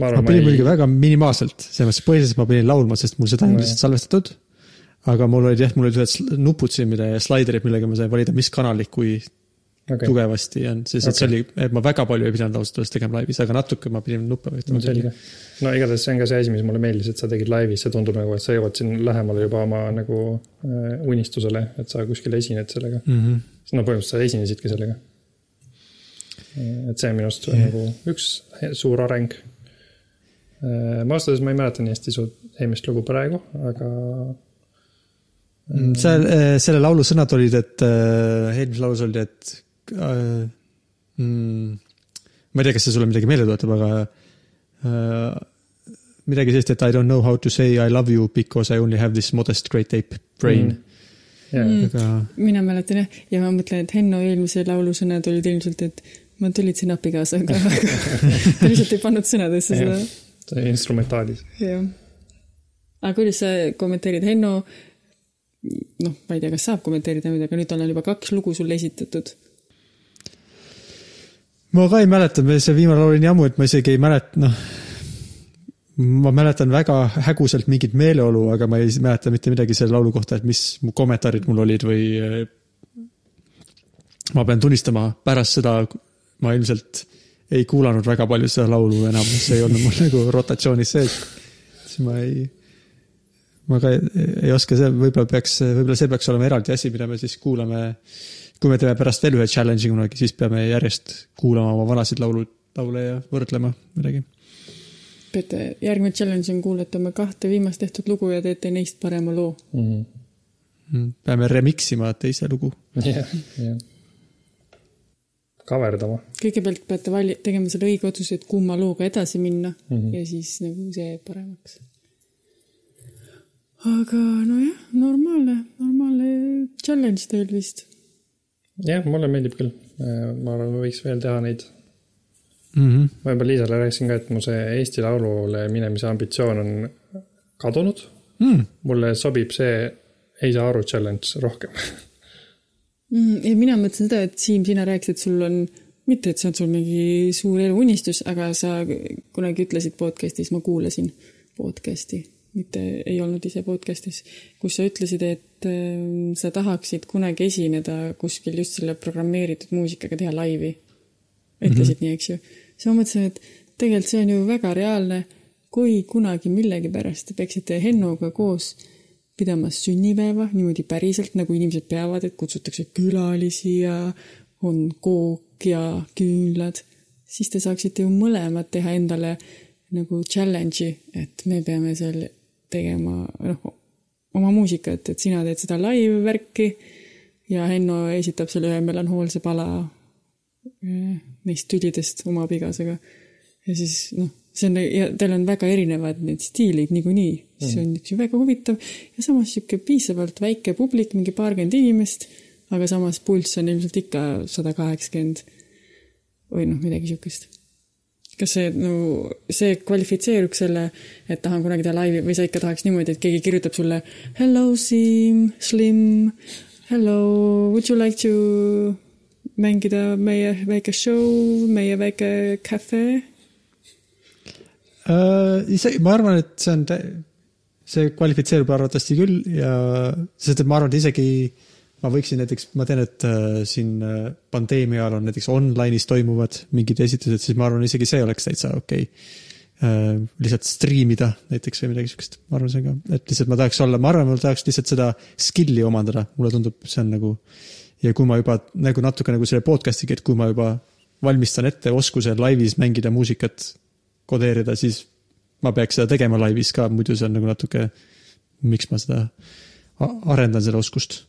ma arvan, ma panin muidugi ei, väga minimaalselt, selles mõttes põhiliselt ma pidin laulma, sest mul seda ei olnud lihtsalt salvestatud. aga mul olid jah, mul olid ühed nupud siin, mida ja slaiderid, millega ma sain valida, mis kanalit kui okay., tugevasti on, sest okay. see Okei. oli, et ma väga palju ei pidanud ausalt öeldes tegema laivis, aga natuke ma pidin nuppe vajutama. selge. no igatahes see on ka see asi, mis mulle meeldis, et sa tegid laivis, see tundub nagu, et sa jõuad siin lähemale juba oma nagu äh, unistusele, et sa kuskil esined sellega. mm. -hmm. no põhimõtteliselt sa esinesidki sellega. et see on minu arust Jah. nagu üks suur areng. ma ausalt öeldes ma ei mäleta nii hästi su eelmist lugu praegu, aga seal, selle laulu sõnad olid, et äh, eelmises laulus oli, et äh, mm, ma ei tea, kas see sulle midagi meelde tuletab, aga äh, midagi sellist, et I don't know how to say I love you because I only have this modest great ape brain Mm. mm.. aga mina mäletan jah, ja ma mõtlen, et Henno eelmise laulu sõnad olid ilmselt, et ma tülitasin abikaasaga, aga ta lihtsalt ei pannud sõnadesse seda Jah. see instrumentaalis. jah. aga kuidas sa kommenteerid, Henno, noh, ma ei tea, kas saab kommenteerida nüüd, aga nüüd on juba kaks lugu sulle esitatud. Ma ka ei mäleta, see viimane laul oli nii ammu, et ma isegi ei mäleta, noh. ma mäletan väga häguselt mingit meeleolu, aga ma ei mäleta mitte midagi selle laulu kohta, et mis mu kommentaarid mul olid või. ma pean tunnistama, pärast seda ma ilmselt ei kuulanud väga palju seda laulu enam, see ei olnud mul nagu rotatsioonis sees. siis ma ei, ma ka ei, ei oska see, võib-olla peaks, võib-olla see peaks olema eraldi asi, mida me siis kuulame kui me teeme pärast veel ühe challenge'i kunagi, siis peame järjest kuulama oma vanasid laulu, laule ja võrdlema midagi. peate, järgmine challenge on kuulata oma kahte viimast tehtud lugu ja teete neist parema loo. Mhm. peame remix ima teise lugu. jah, jah. kaverdama. kõigepealt peate vali-, tegema selle õige otsuse, et kumma looga edasi minna mm. -hmm. ja siis nagu see jääb paremaks. aga nojah, normaalne, normaalne challenge teil vist. jah, mulle meeldib küll. ma arvan, me võiks veel teha neid. Mm -hmm. ma juba Liisale rääkisin ka, et mu see Eesti Laulule minemise ambitsioon on kadunud. mm.. mulle sobib see ei saa aru challenge rohkem. Mm, ja mina mõtlesin seda, et Siim, sina rääkisid, sul on mitte, et see on sul mingi suur eluunistus, aga sa kunagi ütlesid podcast'is, ma kuulasin podcast'i, mitte ei olnud ise podcast'is, kus sa ütlesid, et äh, sa tahaksid kunagi esineda kuskil just selle programmeeritud muusikaga, teha laivi. ütlesid mm -hmm. nii, eks ju? siis ma mõtlesin, et tegelikult see on ju väga reaalne, kui kunagi millegipärast te peaksite Hennoga koos pidamas sünnipäeva niimoodi päriselt, nagu inimesed peavad, et kutsutakse külalisi ja on kook ja küünlad, siis te saaksite ju mõlemad teha endale nagu challenge'i, et me peame seal tegema, noh, oma muusikat, et sina teed seda live-värki ja Henno esitab selle ühe melanhoolse pala eh, neist tülidest oma abikaasaga. ja siis noh, see on ja tal on väga erinevad need stiilid niikuinii, see on üks väga huvitav ja samas sihuke piisavalt väike publik, mingi paarkümmend inimest, aga samas pulss on ilmselt ikka sada kaheksakümmend või noh, midagi sihukest. Kas see no see kvalifitseeruks selle, et tahan kunagi teha laivi või sa ikka tahaks niimoodi, et keegi kirjutab sulle hello Siim, Slim, hello, would you like to mängida meie väike show, meie väike cafe uh,? ise, ma arvan, et see on, see kvalifitseerub arvatavasti küll ja sest, et ma arvan, et isegi ma võiksin näiteks, ma tean, et uh, siin uh, pandeemia ajal on näiteks online'is toimuvad mingid esitused, siis ma arvan, isegi see oleks täitsa okei okay. uh,. lihtsalt striimida näiteks või midagi siukest, ma arvan, see on ka, et lihtsalt ma tahaks olla, ma arvan, ma tahaks lihtsalt seda skill'i omandada, mulle tundub, see on nagu. ja kui ma juba nagu natuke nagu selle podcast'iga, et kui ma juba valmistan ette oskuse laivis mängida muusikat kodeerida, siis ma peaks seda tegema laivis ka, muidu see on nagu natuke, miks ma seda arendan, seda oskust.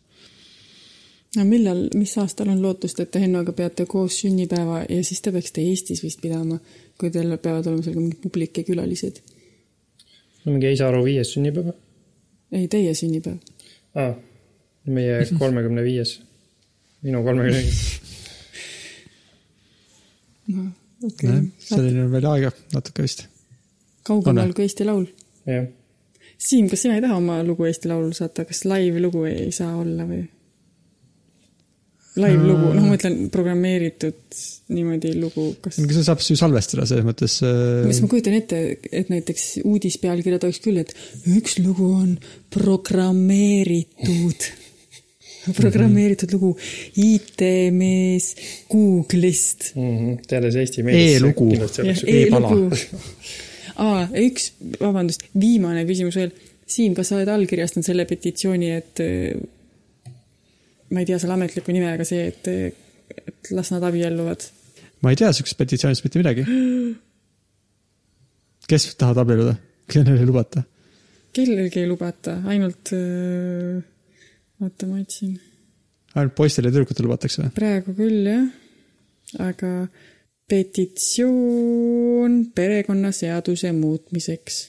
No millal, mis aastal on lootust, et te Hennoga peate koos sünnipäeva ja siis te peaksite Eestis vist pidama, kui teil peavad olema seal ka mingi publik ja külalised? no mingi Eisaru viies sünnipäev. ei, teie sünnipäev. aa, meie kolmekümne viies, minu kolmekümne viies. noh okei okay.. selline on veel aega natuke vist. kaugemal kui Eesti Laul. jah. Siim, kas sina ei taha oma lugu Eesti Laulul saata, kas live-lugu ei saa olla või? Live-lugu, noh, ma mõtlen programmeeritud niimoodi lugu, kas. see saab ju salvestada selles mõttes äh.... mis ma kujutan ette, et näiteks uudispealkirjad oleks küll, et üks lugu on programmeeritud programmeeritud lugu IT-mees Google'ist mm. -hmm. teades Eesti meediat. E-lugu. E-pala. aa, üks, vabandust, viimane küsimus veel. Siim, kas sa oled allkirjastanud selle petitsiooni, et ma ei tea selle ametliku nime, aga see, et, et las nad abielluvad? ma ei tea siuksest petitsioonist mitte midagi. kes tahavad abielluda? kellele ei lubata? kellelgi ei lubata, ainult äh, oota, ma otsin. ainult poistele ja tüdrukutele lubatakse või? praegu küll jah, aga petitsioon perekonnaseaduse muutmiseks.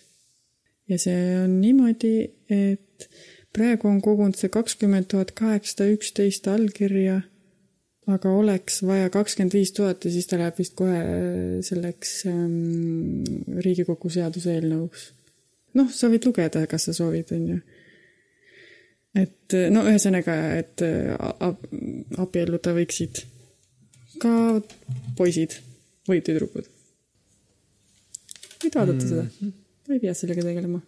ja see on niimoodi, et praegu on kogunud see kakskümmend tuhat kaheksasada üksteist allkirja, aga oleks vaja kakskümmend viis tuhat ja siis ta läheb vist kohe selleks ähm, Riigikogu seaduseelnõuks. noh, sa võid lugeda, kas sa soovid, on ju et no ühesõnaga, et äh, abielluda võiksid ka poisid või tüdrukud. võid vaadata mm. seda, ei pea sellega tegelema.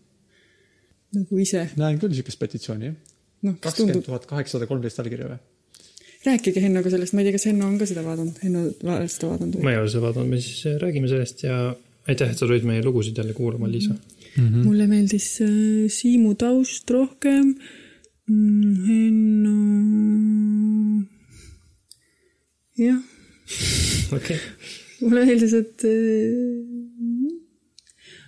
Nagu ise. näen küll siukest petitsiooni, jah no,. kakskümmend tuhat kaheksasada kolmteist allkirja või? rääkige Hennoga sellest, ma ei tea, kas Henno on ka seda vaadanud, Henno seda vaadanud või? ma ei ole seda vaadanud, me siis äh, räägime sellest ja aitäh, et sa tulid meie lugusid jälle kuulama, Liisa mm. -hmm. mulle meeldis äh, Siimu taust rohkem Henno. jah. okei. mulle meeldis, et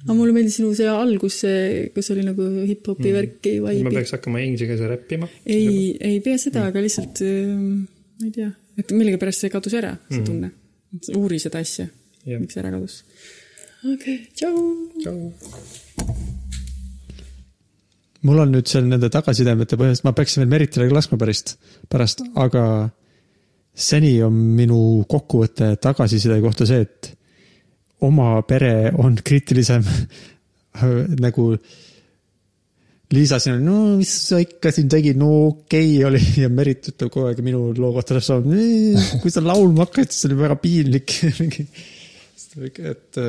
aga mulle meeldis sinu see algus, see, kus oli nagu hip-hopi mm. värki ma peaks hakkama inglise keeles räppima? ei, ei pea seda mm., aga lihtsalt ma ei tea, et millegipärast see kadus ära, see mm. tunne. uuri seda asja, miks see ära kadus. okei okay,, tšau. tšau mul on nüüd seal nende tagasisidemete põhjast, ma peaksin veel Meritile ka laskma pärast, pärast, aga seni on minu kokkuvõte tagasiside kohta see, et oma pere on kriitilisem nagu Liisa siin oli, no mis sa ikka siin tegid, no okei okay, oli ja Merit ütleb kogu aeg minu loo kohta, kui sa laulma hakkasid, siis oli väga piinlik. et,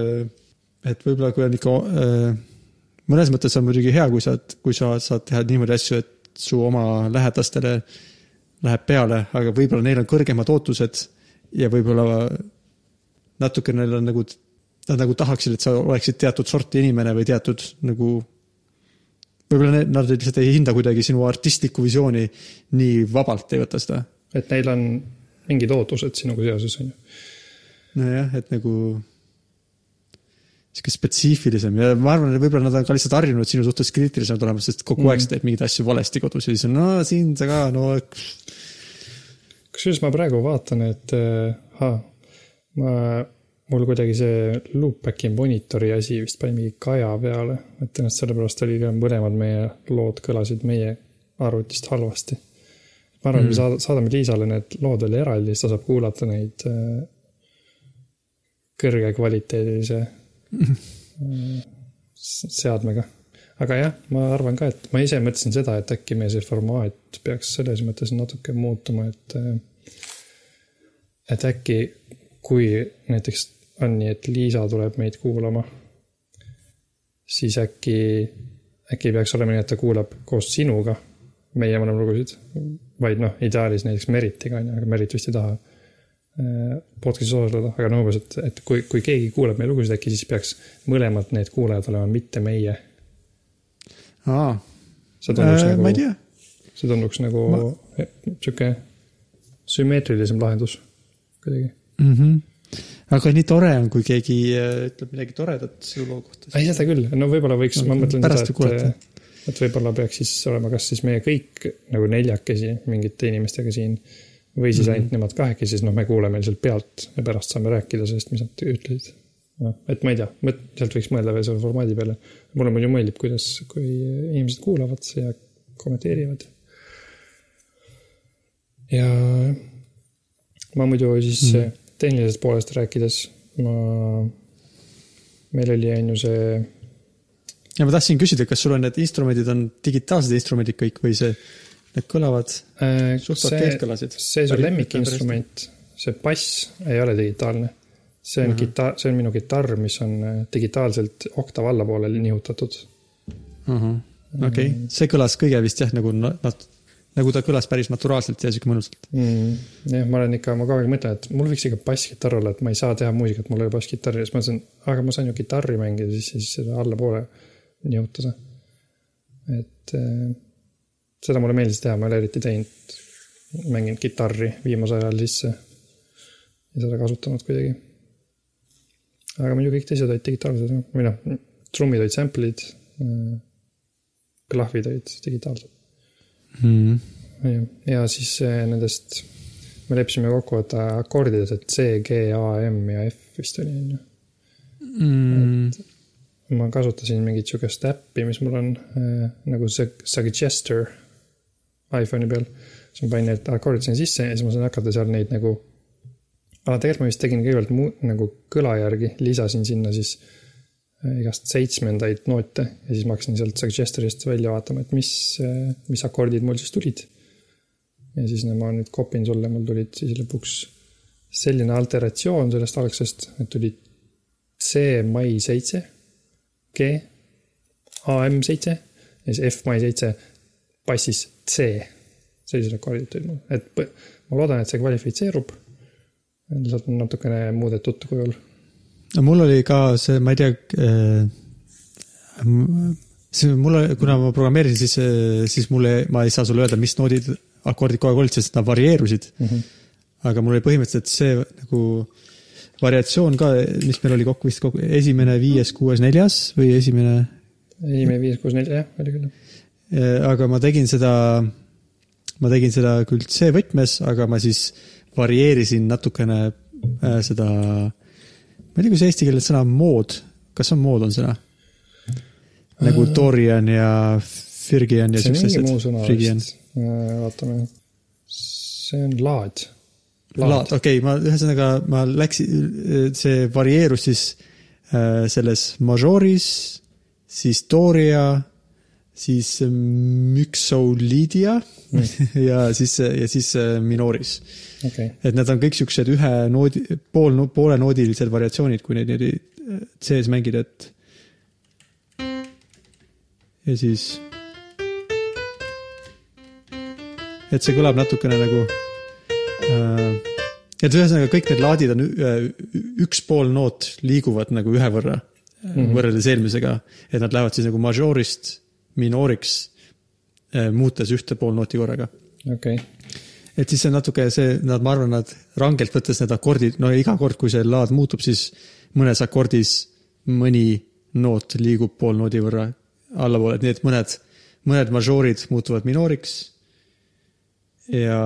et võib-olla kui on ikka, mõnes mõttes on muidugi hea, kui sa, kui sa saad teha niimoodi asju, et su oma lähedastele läheb peale, aga võib-olla neil on kõrgemad ootused ja võib-olla natuke neil on nagu, nad nagu tahaksid, et sa oleksid teatud sorti inimene või teatud nagu võib-olla need- nad lihtsalt ei hinda kuidagi sinu artistlikku visiooni nii vabalt ei võta seda. et neil on mingid ootused sinuga seoses, on ju. nojah, et nagu sihuke spetsiifilisem ja ma arvan, et võib-olla nad on ka lihtsalt harjunud sinu suhtes kriitilisemad olema, sest kogu mm. aeg sa teed mingeid asju valesti kodus ja siis on, no siin sa ka, no kusjuures ma praegu vaatan, et äh, ha, ma, mul kuidagi see loopback'i monitori asi vist pani mingi kaja peale, et ennast sellepärast oli ka mõlemad meie lood kõlasid meie arvutist halvasti. ma arvan mm., et me saada- saadame Liisale need lood veel eraldi, siis ta saab kuulata neid äh, kõrgekvaliteedilise äh, seadmega. aga jah, ma arvan ka, et ma ise mõtlesin seda, et äkki meie see formaat peaks selles mõttes natuke muutuma, et äh, et äkki, kui näiteks on nii, et Liisa tuleb meid kuulama, siis äkki, äkki ei peaks olema nii, et ta kuulab koos sinuga meie mõlemlugusid, vaid noh, ideaalis näiteks Meritiga on ju, aga Merit vist ei taha äh, podcast'is osaleda, aga no umbes, et, et kui, kui keegi kuulab meie lugusid, äkki siis peaks mõlemad need kuulajad olema mitte meie. aa, äh, nagu ma ei, tea. see tunduks nagu sihuke sümmeetrilisem lahendus kuidagi. Mm -hmm. Aga nii tore on, kui keegi äh, ütleb midagi toredat su loo kohta. ei, seda küll, no võib-olla võiks, ma mõtlen seda, et, et võib-olla peaks siis olema kas siis meie kõik nagu neljakesi mingite inimestega siin või siis Mhm. ainult nemad kahekesi, siis noh, me kuuleme lihtsalt pealt ja pärast saame rääkida sellest, mis nad ütlesid. noh, et ma ei tea, sealt võiks mõelda veel selle formaadi peale. mulle muidu meeldib, kuidas, kui inimesed kuulavad ja kommenteerivad. ja ma muidu siis mm. Tehnilisest poolest rääkides, ma, meil oli, on ju see ja ma tahtsin küsida, kas sul on need instrumendid on digitaalsed instrumendid kõik või see, need kõlavad Äh, suht see okeilt, kõlasid? see su lemmikinstrument, see bass ei ole digitaalne. see on Mhm. mm -hmm. kitarr, see on minu kitarr, mis on äh, digitaalselt oktav allapoole nihutatud. okei, see kõlas kõige vist jah, nagu nad, nagu ta kõlas päris naturaalselt ja sihuke mõnusalt. mm,. jah, ma olen ikka, ma kogu aeg mõtlen, et mul võiks ikka basskitarr olla, et ma ei saa teha muusikat, mul ei ole basskitarri siis ma mõtlesin, aga ma saan ju kitarri mängida, siis, siis seda allapoole nihutada. et äh, seda mulle meeldis teha, ma ei ole eriti teinud, mänginud kitarri viimasel ajal sisse ja seda kasutanud kuidagi. aga muidu kõik teised olid digitaalsed jah, või noh, trummid olid sample'id, klahvid olid digitaalsed. Mm. ja, ja siis eh, nendest me leppisime kokku, et akordid, et C, G, A, M ja F vist oli, on ju. Mm. ma kasutasin mingit sihukest äppi, mis mul on äh, nagu see Suggester iPhone'i peal. siis ma panin need akordid sinna sisse ja siis ma sain hakata seal neid nagu. aga tegelikult ma vist tegin kõigepealt mu, nagu kõla järgi, lisasin sinna siis äh, igast seitsmendaid noote ja siis ma hakkasin sealt Suggesterist välja vaatama, et mis mis akordid mul siis tulid. ja siis no, ma nüüd kopin sulle, mul tulid siis lõpuks selline alteratsioon sellest algsest, et tuli C mai seitse G, AM seitse ja siis F mai seitse bassis C. sellised akordid tulid mul, et ma loodan, et see kvalifitseerub. lihtsalt natukene muudetud kujul. No mul oli ka see, ma ei tea äh,, see mulle, kuna ma programmeerisin, siis, siis mulle, ma ei saa sulle öelda, mis noodid, akordid kogu aeg olid, sest nad varieerusid mm. -hmm. aga mul oli põhimõtteliselt see nagu variatsioon ka, mis meil oli kokku vist kokku, esimene, viies, kuues, neljas või esimene esimene viis, kuus, neli, jah, oli küll. Eh, aga ma tegin seda, ma tegin seda küll C-võtmes, aga ma siis varieerisin natukene äh, seda, ma ei tea, kuidas eesti keeles sõna mood, kas on mood on sõna? nagu Dorian ja Firgian ja siuksed asjad. Frigian. vaatame. see on laad. laad, okei okay,, ma ühesõnaga, ma läksin, see varieerus siis äh, selles majooris, siis Doria, siis Myxolydia ja siis, ja siis äh, Minoris okei, et need on kõik siuksed ühe noodi, pool, poolenoodilised variatsioonid, kui neid niimoodi äh, sees mängida, et. ja siis. et see kõlab natukene nagu äh,. et ühesõnaga kõik need laadid on üks pool noot liiguvad nagu ühe võrra mm -hmm. võrreldes eelmisega, et nad lähevad siis nagu mažoorist minooriks äh, muutes ühte pool nooti korraga okei, et siis see on natuke see, nad, ma arvan, nad rangelt võttes need akordid, no iga kord, kui see laad muutub, siis mõnes akordis mõni noot liigub pool noodi võrra allapoole, et nii et mõned, mõned mažoorid muutuvad minooriks. ja,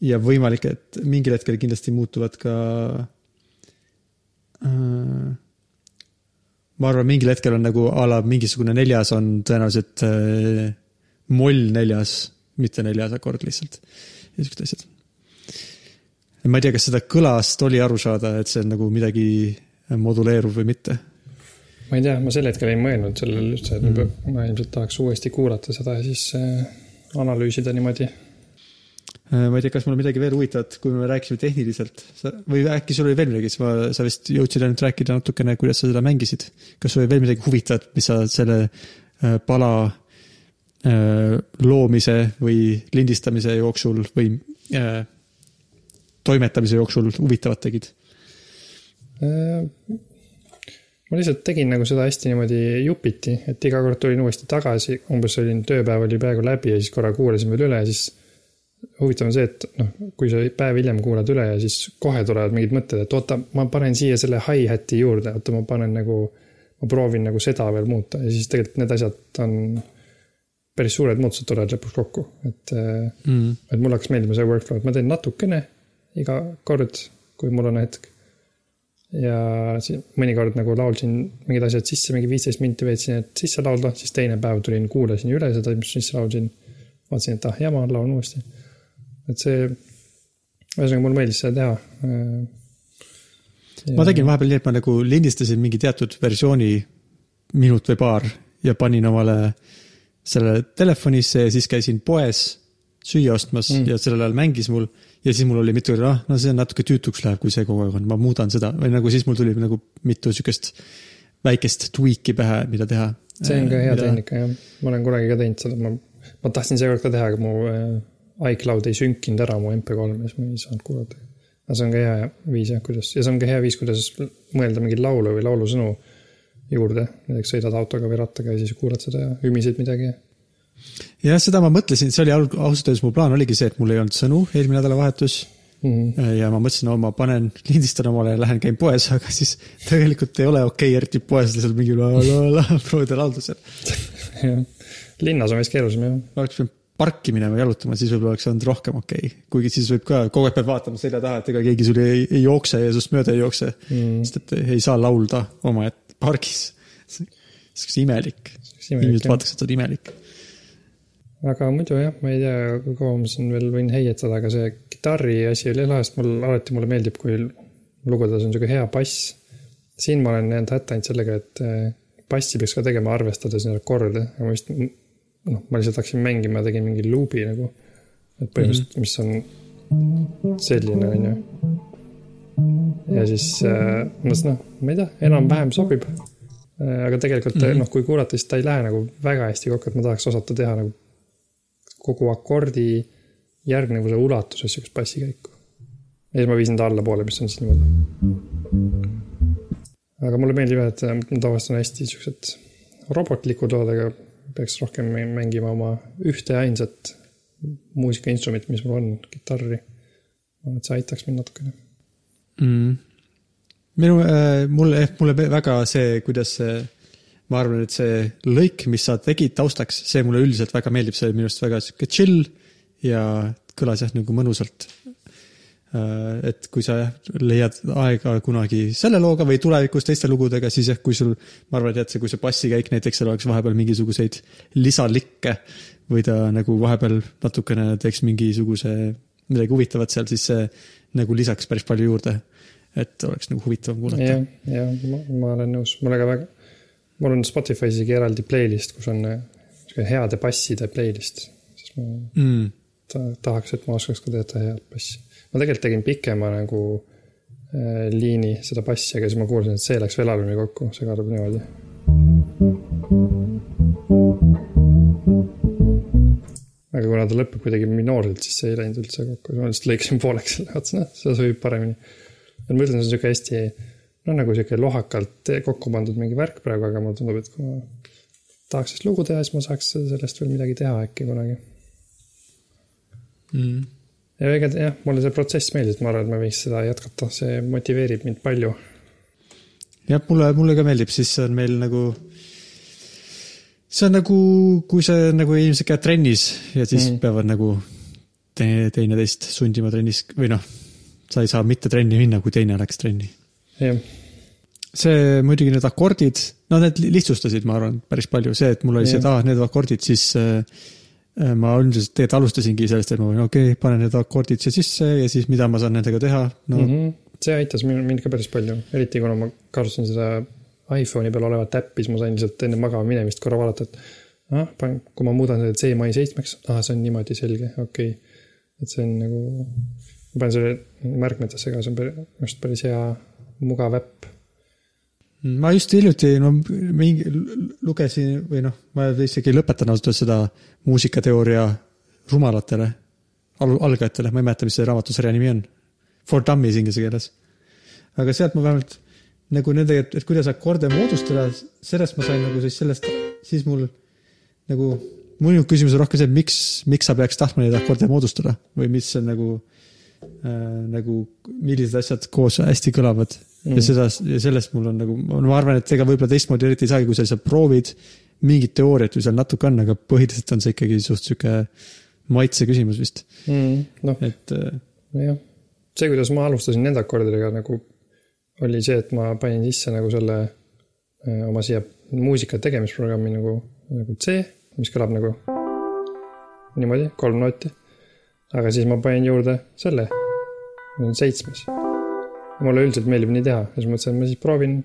ja võimalik, et mingil hetkel kindlasti muutuvad ka ma arvan, mingil hetkel on nagu a la mingisugune neljas on tõenäoliselt äh, moll neljas, mitte neljas akord lihtsalt. ja siuksed asjad. ma ei tea, kas seda kõlast oli aru saada, et see on nagu midagi moduleeruv või mitte. ma ei tea, ma sel hetkel ei mõelnud sellele üldse, et mm. ma ilmselt tahaks uuesti kuulata seda ja siis äh, analüüsida niimoodi. Äh, ma ei tea, kas mul on midagi veel huvitavat, kui me rääkisime tehniliselt Sa- või äkki sul oli veel midagi, ma, sa vist jõudsid ainult rääkida natukene, kuidas sa seda mängisid. kas sul oli veel midagi huvitavat, mis sa selle äh, pala äh, loomise või lindistamise jooksul või äh, toimetamise jooksul huvitavat tegid? Ma lihtsalt tegin nagu seda hästi niimoodi jupiti, et iga kord tulin uuesti tagasi, umbes olin, tööpäev oli peaaegu läbi ja siis korra kuulasin veel üle ja siis huvitav on see, et noh, kui sa päev hiljem kuulad üle ja siis kohe tulevad mingid mõtted, et oota, ma panen siia selle hi-hat'i juurde, oota, ma panen nagu, ma proovin nagu seda veel muuta ja siis tegelikult need asjad on päris suured muutused tulevad lõpuks kokku, et äh, Mm. et mulle hakkas meeldima see workflow, et ma teen natukene iga kord, kui mul on hetk. ja siis mõnikord nagu laulsin mingid asjad sisse, mingi viisteist minti veetsin, et sisse laulda, siis teine päev tulin, kuulasin üle seda, mis sisse laulsin. vaatasin, et ah jama, laulan uuesti. Et see, ühesõnaga mulle meeldis seda teha. ma tegin vahepeal nii, et ma nagu lindistasin mingi teatud versiooni minut või paar ja panin omale selle telefonisse ja siis käisin poes süüa ostmas mm. ja sellel ajal mängis mul ja siis mul oli mitu, ah, no see natuke tüütuks läheb, kui see kogu aeg on, ma muudan seda või nagu siis mul tuli nagu mitu siukest väikest tweak'i pähe, mida teha. see on ka hea tehnika jah, ma olen kunagi ka teinud seda, ma, ma tahtsin seekord ka teha, aga mu äh, iCloud ei sünkinud ära mu MP3 ja siis ma ei saanud kuulata. aga see on ka hea viis jah, kuidas ja see on ka hea viis, kuidas mõelda mingit laulu või laulusõnu juurde, näiteks sõidad autoga või rattaga ja siis kuulad seda ja ümisid midagi. jah, seda ma mõtlesin, see oli ausalt öeldes mu plaan oligi see, et mul ei olnud sõnu eelmine nädalavahetus Mm -hmm. ja ma mõtlesin, no ma panen, lindistan omale ja lähen käin poes, aga siis tegelikult ei ole okei, eriti poes lihtsalt mingi la la la proovida laulda seal. jah, linnas on vist keerulisem jah. oleks pidanud parki minema jalutama, siis võib-olla oleks olnud rohkem okei okay.. kuigi siis võib ka, kogu aeg pead vaatama selja taha, et ega keegi sul ei, ei jookse ja sinust mööda ei jookse mm.. sest et ei saa laulda omaette pargis. see on imelik. inimesed vaataks, et sa oled imelik. aga muidu jah, ma ei tea, kui kaua ma siin veel võin heietada, aga see kitarri asi oli lahe, sest mul alati mulle meeldib, kui lugudes on sihuke hea bass. siin ma olen jäänud hätta ainult sellega, et eh, bassi peaks ka tegema arvestades neid akorde ja ma vist, noh, ma lihtsalt hakkasin mängima ja tegin mingi luubi nagu. et põhimõtteliselt mm, -hmm. mis on selline, on ju. ja siis äh, noh, ma ei tea, enam-vähem sobib. aga tegelikult mm -hmm. noh, kui kuulata, siis ta ei lähe nagu väga hästi kokku, et ma tahaks osata teha nagu kogu akordi järgnevuse ulatuses siukest bassikäiku. ja siis ma viisin ta allapoole, mis on siis niimoodi. aga mulle meeldib jah, et ma tavaliselt on hästi siuksed robotlikud lood, aga peaks rohkem mängima oma ühte ainsat muusikainstrumenti, mis mul on, kitarri. ma arvan, et see aitaks mind natukene. mm.. minu äh,, mulle, mulle väga see, kuidas see, ma arvan, et see lõik, mis sa tegid taustaks, see mulle üldiselt väga meeldib, see oli minu arust väga sihuke chill ja kõlas jah nagu mõnusalt. Et kui sa jah leiad aega kunagi selle looga või tulevikus teiste lugudega, siis jah, kui sul, ma arvan, et see, kui see bassikäik näiteks seal oleks vahepeal mingisuguseid lisalikke või ta nagu vahepeal natukene teeks mingisuguse midagi huvitavat seal, siis see nagu lisaks päris palju juurde. et oleks nagu huvitavam kuulata. jah, ja ma, olen nõus, mulle ka väga, mul on Spotify's isegi eraldi playlist, kus on äh, sihuke heade basside playlist, siis ma mm. ta, tahaks, et ma oskaks ka teha head bassi. Ma tegelikult tegin pikema nagu äh, liini seda bassi, aga siis ma kuulsin, et see läks veel halvemini kokku, see kõlab niimoodi. aga kuna ta lõpeb kuidagi minoorselt, siis see ei läinud üldse kokku, ma lihtsalt lõikasin pooleks selle, vaatasin, et see sobib paremini. et ma ütlen, see on sihuke hästi, no nagu sihuke lohakalt kokku pandud mingi värk praegu, aga mulle tundub, et kui ma tahaks sellest lugu teha, siis ma saaks sellest veel midagi teha äkki kunagi Mm. Ja ega jah, mulle see protsess meeldis, ma arvan, et ma võiks seda jätkata, see motiveerib mind palju. jah, mulle, mulle ka meeldib, siis on meil nagu, see on nagu, kui see nagu inimesed käivad trennis ja siis mm. peavad nagu teine, teineteist sundima trennis või noh, sa ei saa mitte trenni minna, kui teine läks trenni. jah, see muidugi need akordid, no need lihtsustasid, ma arvan, päris palju, see, et mul oli see, et aa, need akordid, siis äh, ma üldiselt tegelikult alustasingi sellest, et ma olin okei okay,, panen need akordid siia sisse ja siis mida ma saan nendega teha, no mm mm -hmm. see aitas mind, ka päris palju, eriti kuna ma kasutasin seda iPhone'i peal olevat äppi, siis ma sain lihtsalt enne magama minemist korra vaadata, et ah, panen, kui ma muudan selle C-mai seitsmeks, ah, see on niimoodi selge, okei okay.. et see on nagu, ma panen selle märkmetesse ka, see on minu arust päris hea, mugav äpp. Ma just hiljuti, no mingi, lugesin või noh, ma isegi lõpetan ausalt öeldes seda muusikateooria rumalatele, algajatele, ma ei mäleta, mis see raamatusarja nimi on. For dummies inglise keeles. aga sealt ma vähemalt nagu nendega, et, et kuidas akorde moodustada, sellest ma sain nagu siis sellest, siis mul nagu, minu küsimus on rohkem see, et miks, miks sa peaks tahtma neid akorde moodustada või mis on nagu äh,, nagu, millised asjad koos hästi kõlavad mm. ja seda, sellest mul on nagu, ma arvan, et ega võib-olla teistmoodi eriti ei saagi, kui sa lihtsalt proovid mingit teooriat või seal natuke on, aga põhiliselt on see ikkagi suht sihuke maitse küsimus vist mm,. noh, et äh, jah, see, kuidas ma alustasin nende akordidega nagu oli see, et ma panin sisse nagu selle öö, oma siia muusika tegemisprogrammi nagu, nagu C, mis kõlab nagu niimoodi, kolm nooti. aga siis ma panin juurde selle, seitsmes. Mulle üldiselt meeldib nii teha, siis mõtlesin, et ma siis proovin.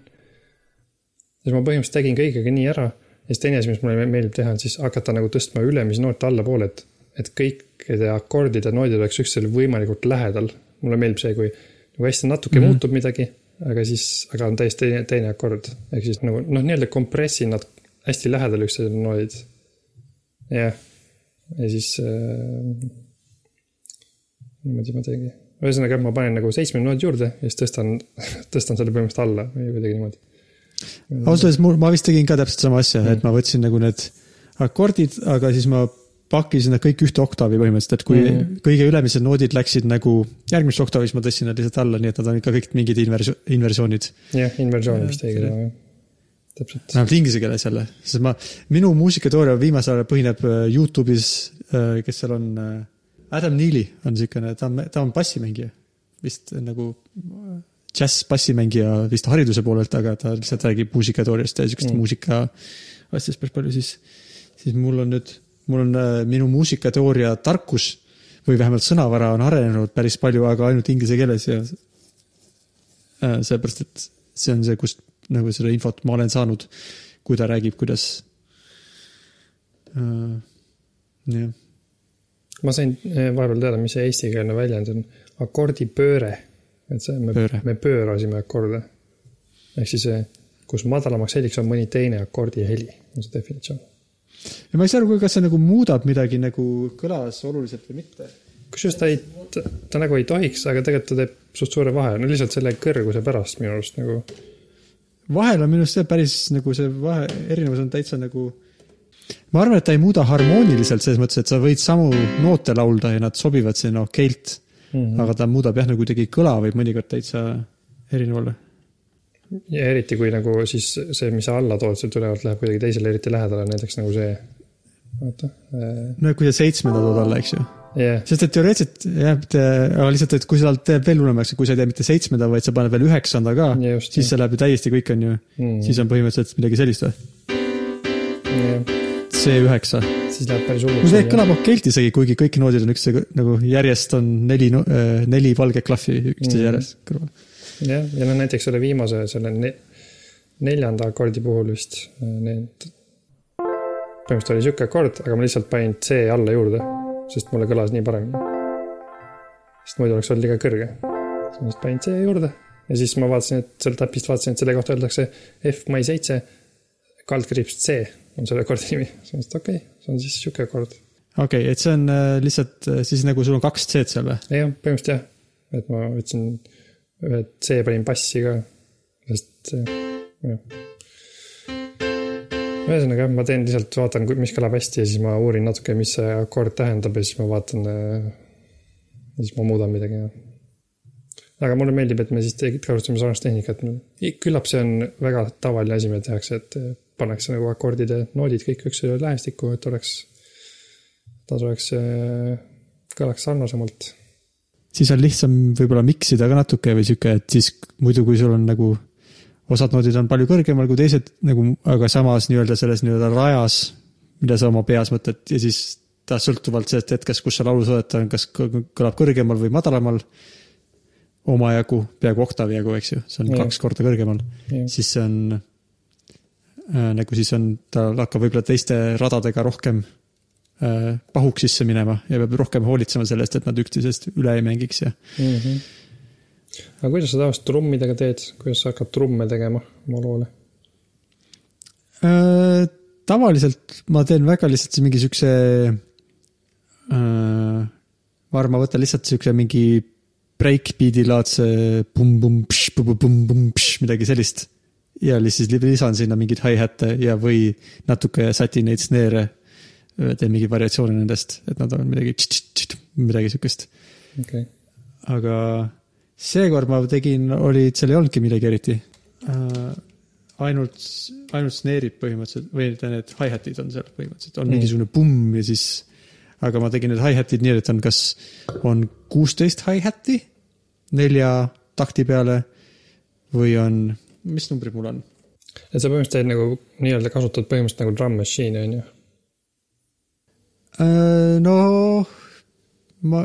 siis ma põhimõtteliselt tegin kõigega nii ära ja siis teine asi, mis mulle meeldib teha, on siis hakata nagu tõstma ülemisi noote allapoole, et, et kõikide akordide noodid oleks üksteisele võimalikult lähedal. mulle meeldib see, kui nagu hästi natuke mm -hmm. muutub midagi aga siis, aga on täiesti teine, teine akord. ehk siis nagu noh, nii-öelda kompressin nad hästi lähedal üksteisele noodid. jah, ja siis äh,. niimoodi ma teengi. Ühesõnaga, ma panen nagu seitsme noodi juurde ja siis tõstan, tõstan selle põhimõtteliselt alla või kuidagi niimoodi. ausalt öeldes mul, ma vist tegin ka täpselt sama asja mm., et ma võtsin nagu need akordid, aga siis ma pakkisin nad kõik ühte oktaavi põhimõtteliselt, et kui mm. kõige ülemised noodid läksid nagu järgmises oktaavis, ma tõstsin nad lihtsalt alla, nii et nad on ikka kõik mingid inversi-, inversioonid. jah, inversioon vist õige sõna, jah. täpselt. vähemalt inglise keeles jälle, sest ma, minu muusikateooria viimasel ajal põhineb äh, Youtube'is, kes seal on, äh, Adam Neely on siukene, ta on, ta on bassimängija. vist nagu džäss-bassimängija vist hariduse poolelt, aga ta lihtsalt räägib muusikateooriast ja siukest mm. muusika asjadest päris palju, siis, siis mul on nüüd mul on äh, minu muusikateooria tarkus või vähemalt sõnavara on arenenud päris palju, aga ainult inglise keeles ja äh, sellepärast, et see on see, kust nagu seda infot ma olen saanud, kui ta räägib, kuidas äh,. jah. Ma sain äh, vahepeal teada, mis see eestikeelne väljend on, akordipööre. et see, me, me pöörasime akorde. ehk siis, kus madalamaks heliks on mõni teine akordi heli, on see definitsioon ja ma ei saa aru, kas see nagu muudab midagi nagu kõlas oluliselt või mitte. kusjuures ta ei, ta nagu ei tohiks, aga tegelikult ta teeb suht suure vahe, no lihtsalt selle kõrguse pärast minu arust nagu. vahel on minu arust see päris nagu see vahe, erinevus on täitsa nagu. Ma arvan, et ta ei muuda harmooniliselt selles mõttes, et sa võid samu noote laulda ja nad sobivad sinna okeilt mm. -hmm. aga ta muudab jah, nagu kuidagi kõla võib mõnikord täitsa erinev olla ja eriti, kui nagu siis see, mis sa alla tood, sealt ülevalt läheb kuidagi teisele eriti lähedale, näiteks nagu see, oota äh.... no kui sa seitsmenda tood alla, eks ju yeah.. sest et teoreetiliselt jah, aga lihtsalt, et kui sa teed veel hullemaks, kui sa ei tee mitte seitsmenda, vaid sa paned veel üheksanda ka, siis see läheb ju täiesti kõik on ju mm., siis on põhimõtteliselt midagi sellist või yeah.? C9. siis läheb päris hulluks. see kõlab okeilt isegi, kuigi kõik noodid on üksteise nagu järjest on neli, äh, neli valget klahvi üksteise mm. järjest kõrval jah, ja noh, näiteks selle viimase, selle ne, neljanda akordi puhul vist äh, need. põhimõtteliselt oli sihuke akord, aga ma lihtsalt panin C alla juurde, sest mulle kõlas nii paremini. sest muidu oleks olnud liiga kõrge. siis ma lihtsalt panin C juurde ja siis ma vaatasin, et sealt äpist vaatasin, et selle kohta öeldakse F mai seitse, kaldkriips C on selle akordi nimi. siis ma mõtlesin, et okei okay,, see on siis sihuke akord. okei okay,, et see on äh, lihtsalt äh, siis nagu sul on kaks C-d seal või? jah, põhimõtteliselt jah, et ma võtsin ühe C panin bassi ka, sest äh, jah. ühesõnaga jah, ma teen lihtsalt, vaatan, mis kõlab hästi ja siis ma uurin natuke, mis see akord tähendab ja siis ma vaatan. siis ma muudan midagi. Aga mulle meeldib, et me siis kasutame sarnast tehnikat. küllap see on väga tavaline asi, mida tehakse, et pannakse nagu akordide noodid kõik üksteisele lähestikku, et oleks, ta oleks, kõlaks sarnasemalt siis on lihtsam võib-olla mix ida ka natuke või sihuke, et siis muidu, kui sul on nagu osad noodid on palju kõrgemal kui teised nagu, aga samas nii-öelda selles nii-öelda rajas, mida sa oma peas mõtled ja siis ta sõltuvalt sellest hetkest, kus sa laulu soojad on, kas kõ- kõlab kõrgemal või madalamal. omajagu, peaaegu oktavi jagu, eks ju, see on Jah. kaks korda kõrgemal, siis see on äh, nagu siis on, ta hakkab võib-olla teiste radadega rohkem äh, pahuks sisse minema ja peab rohkem hoolitsema sellest, et nad üksteisest üle ei mängiks ja mm. -hmm. aga kuidas sa tavaliselt trummidega teed, kuidas sa hakkad trumme tegema oma loole? Äh, tavaliselt ma teen väga lihtsalt mingi siukse äh,. ma arvan, ma võtan lihtsalt siukse mingi breakbeat'i laadse pumm-pumm-pšš-pumm-pumm-pumm midagi sellist. ja siis lisan sinna mingeid hi-hat'e ja, või natuke sätin neid snare'e. teen mingeid variatsioone nendest, et nad on midagi, midagi siukest. okay., aga seekord ma tegin, oli, seal ei olnudki midagi eriti äh,. ainult, ainult snare'id põhimõtteliselt või need hi-hat'id on seal põhimõtteliselt, on Mm. mingisugune pumm ja siis. Aga ma tegin need hi-hat'id nii, et on, kas on kuusteist hi-hat'i nelja takti peale või on, mis numbrid mul on? et sa põhimõtteliselt teed nagu nii-öelda kasutad põhimõtteliselt nagu drum machine'i on ju. Äh, no ma,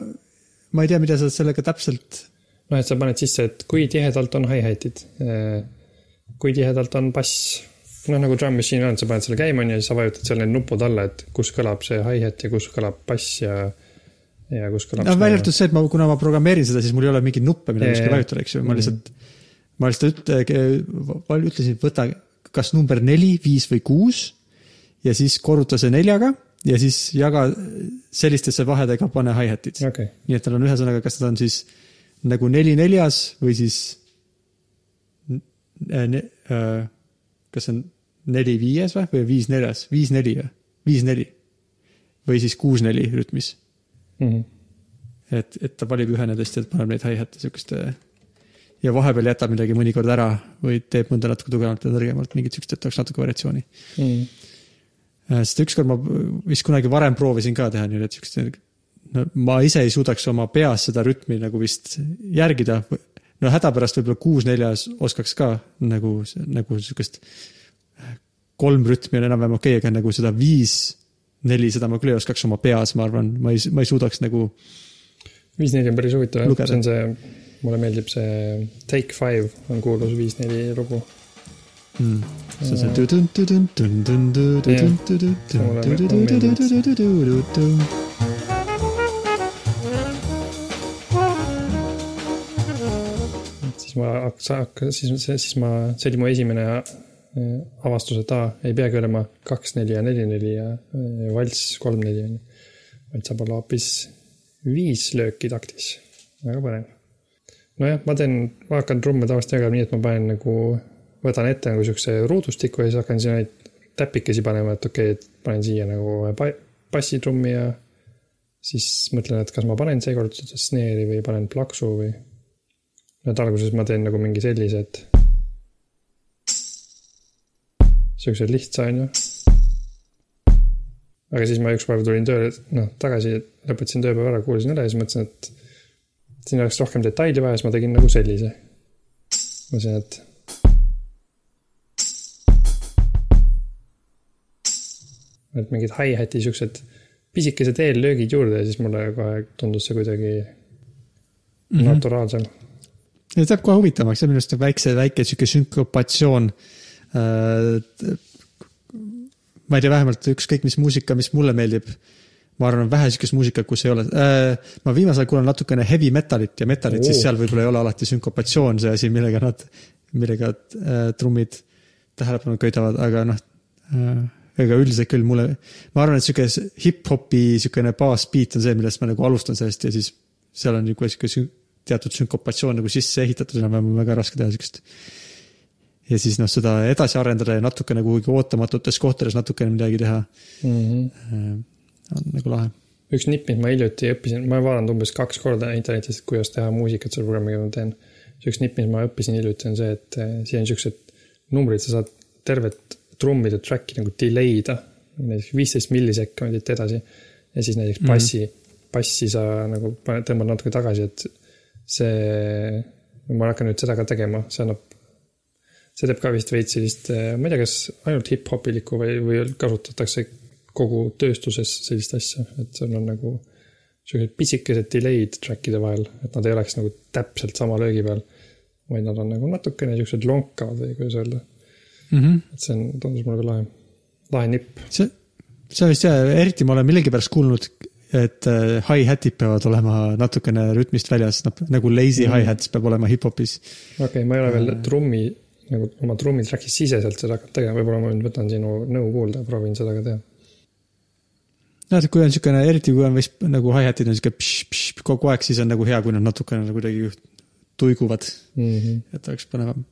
ma ei tea, mida sa sellega täpselt, noh, et sa paned sisse, et kui tihedalt on hi-hat'id, kui tihedalt on bass. noh, nagu drum machine on, sa paned selle käima onju ja siis sa vajutad seal need nupud alla, et kus kõlab see hi-hat ja kus kõlab bass ja, ja kus kõlab no välja arvatud see, et ma, kuna ma programmeerin seda, siis mul ei ole mingeid nuppe, mida kuskil vajutada, eks ju, ma Mhm. lihtsalt. ma lihtsalt ütle-, ütlesin, et võta kas number neli, viis või kuus ja siis korruta see neljaga ja siis jaga sellistesse vahedega, pane hi-hat'id. okei, nii et tal on ühesõnaga, kas nad on siis nagu neli neljas või siis. kas see on neli viies või, või viis neljas, viis neli või, viis neli. või siis kuus neli rütmis Mhm. et, et ta valib ühe nendest ja paneb neid hi-hat'e siukeste. ja vahepeal jätab midagi mõnikord ära või teeb mõnda natuke tugevamalt ja nõrgemalt, mingit siukest, et oleks natuke variatsiooni. Mhm. sest ükskord ma vist kunagi varem proovisin ka teha nii, et siukest, no ma ise ei suudaks oma peas seda rütmi nagu vist järgida. no hädapärast võib-olla kuus neljas oskaks ka nagu, nagu siukest kolm rütmi on enam-vähem okei okay,, aga nagu seda viis, neli, seda ma küll ei oskaks oma peas, ma arvan, ma ei, ma ei suudaks nagu viis-neli on päris huvitav jah, see on see, mulle meeldib see Take Five on kuulus viis-neli lugu. mm.. see on see tudun, äh, avastus, et aa, ei peagi olema kaks-neli ja neli-neli ja äh, valss kolm-neli on ju. vaid saab olla hoopis viis lööki taktis, väga põnev. nojah, ma teen, ma hakkan trumme tavaliselt jagama nii, et ma panen nagu, võtan ette nagu siukse ruudustiku ja siis hakkan sinna neid täpikesi panema, et okei okay,, et panen siia nagu bassitrummi ja siis mõtlen, et kas ma panen seekord snare'i või panen plaksu või et alguses ma teen nagu mingi sellise, et. Siukse lihtsa, onju. aga siis ma ükspäev tulin tööle, noh tagasi, lõpetasin tööpäeva ära, kuulasin üle ja siis mõtlesin, et siin oleks rohkem detaili vaja, siis ma tegin nagu sellise. mõtlesin, et. et mingid hi-hat'i siuksed pisikesed eellöögid juurde ja siis mulle kohe tundus see kuidagi mm -hmm. naturaalsem ja see teeb kohe huvitavamaks, see on minu arust väikse, väike sihuke sünkopatsioon. Ma ei tea, vähemalt ükskõik mis muusika, mis mulle meeldib. ma arvan, on vähe siukest muusikat, kus ei ole äh,. ma viimasel ajal kuulan natukene heavy metalit ja metalit siis seal võib-olla ei ole alati sünkopatsioon see asi, millega nad, millega äh, trummid tähelepanu köidavad, aga noh äh,. ega üldiselt küll mulle, ma arvan, et sihuke hip-hopi siukene baasbeat on see, millest ma nagu alustan sellest ja siis seal on nagu sihuke teatud sünkopatsioon nagu sisse ehitatud, enam-vähem on väga raske teha siukest ja siis noh, seda edasi arendada ja natukene kuhugi ootamatutes kohtades natukene midagi teha mm. -hmm. äh, on nagu lahe. üks nipp, mis ma hiljuti õppisin, ma vaadanud umbes kaks korda internetist, kuidas teha muusikat selle programmiga, ma teen. üks nipp, mis ma õppisin hiljuti, on see, et eh, siin on siuksed numbrid, sa saad tervet trummide track'i nagu delay da. näiteks viisteist millisekundit edasi ja siis näiteks bassi mm, -hmm. bassi sa nagu tõmbad natuke tagasi, et see, ma hakkan nüüd seda ka tegema, see annab see teeb ka vist veits sellist, ma ei tea, kas ainult hip-hopilikku või, või kasutatakse kogu tööstuses sellist asja, et sul on nagu siuksed pisikesed delay'd track'ide vahel, et nad ei oleks nagu täpselt sama löögi peal, vaid nad on nagu natukene siuksed lonkavad või kuidas öelda, Mm -hmm. et see on, tundus mulle ka lahe, lahe nipp. see, see on vist jah, eriti ma olen millegipärast kuulnud, et äh, hi-hat'id peavad olema natukene rütmist väljas, noh nagu lazy mm. hi-hats peab olema hip-hopis. okei okay,, ma ei ole veel trummi nagu oma trummi track'i siseselt seda hakanud tegema, võib-olla ma nüüd võtan sinu nõu kuulda, proovin seda ka teha. noh, et kui on siukene, eriti kui on vist nagu hi-hat'id on pš-pš kogu aeg, siis on nagu hea, kui nad natukene nagu kuidagi tuiguvad, Mm -hmm. et oleks põnevam.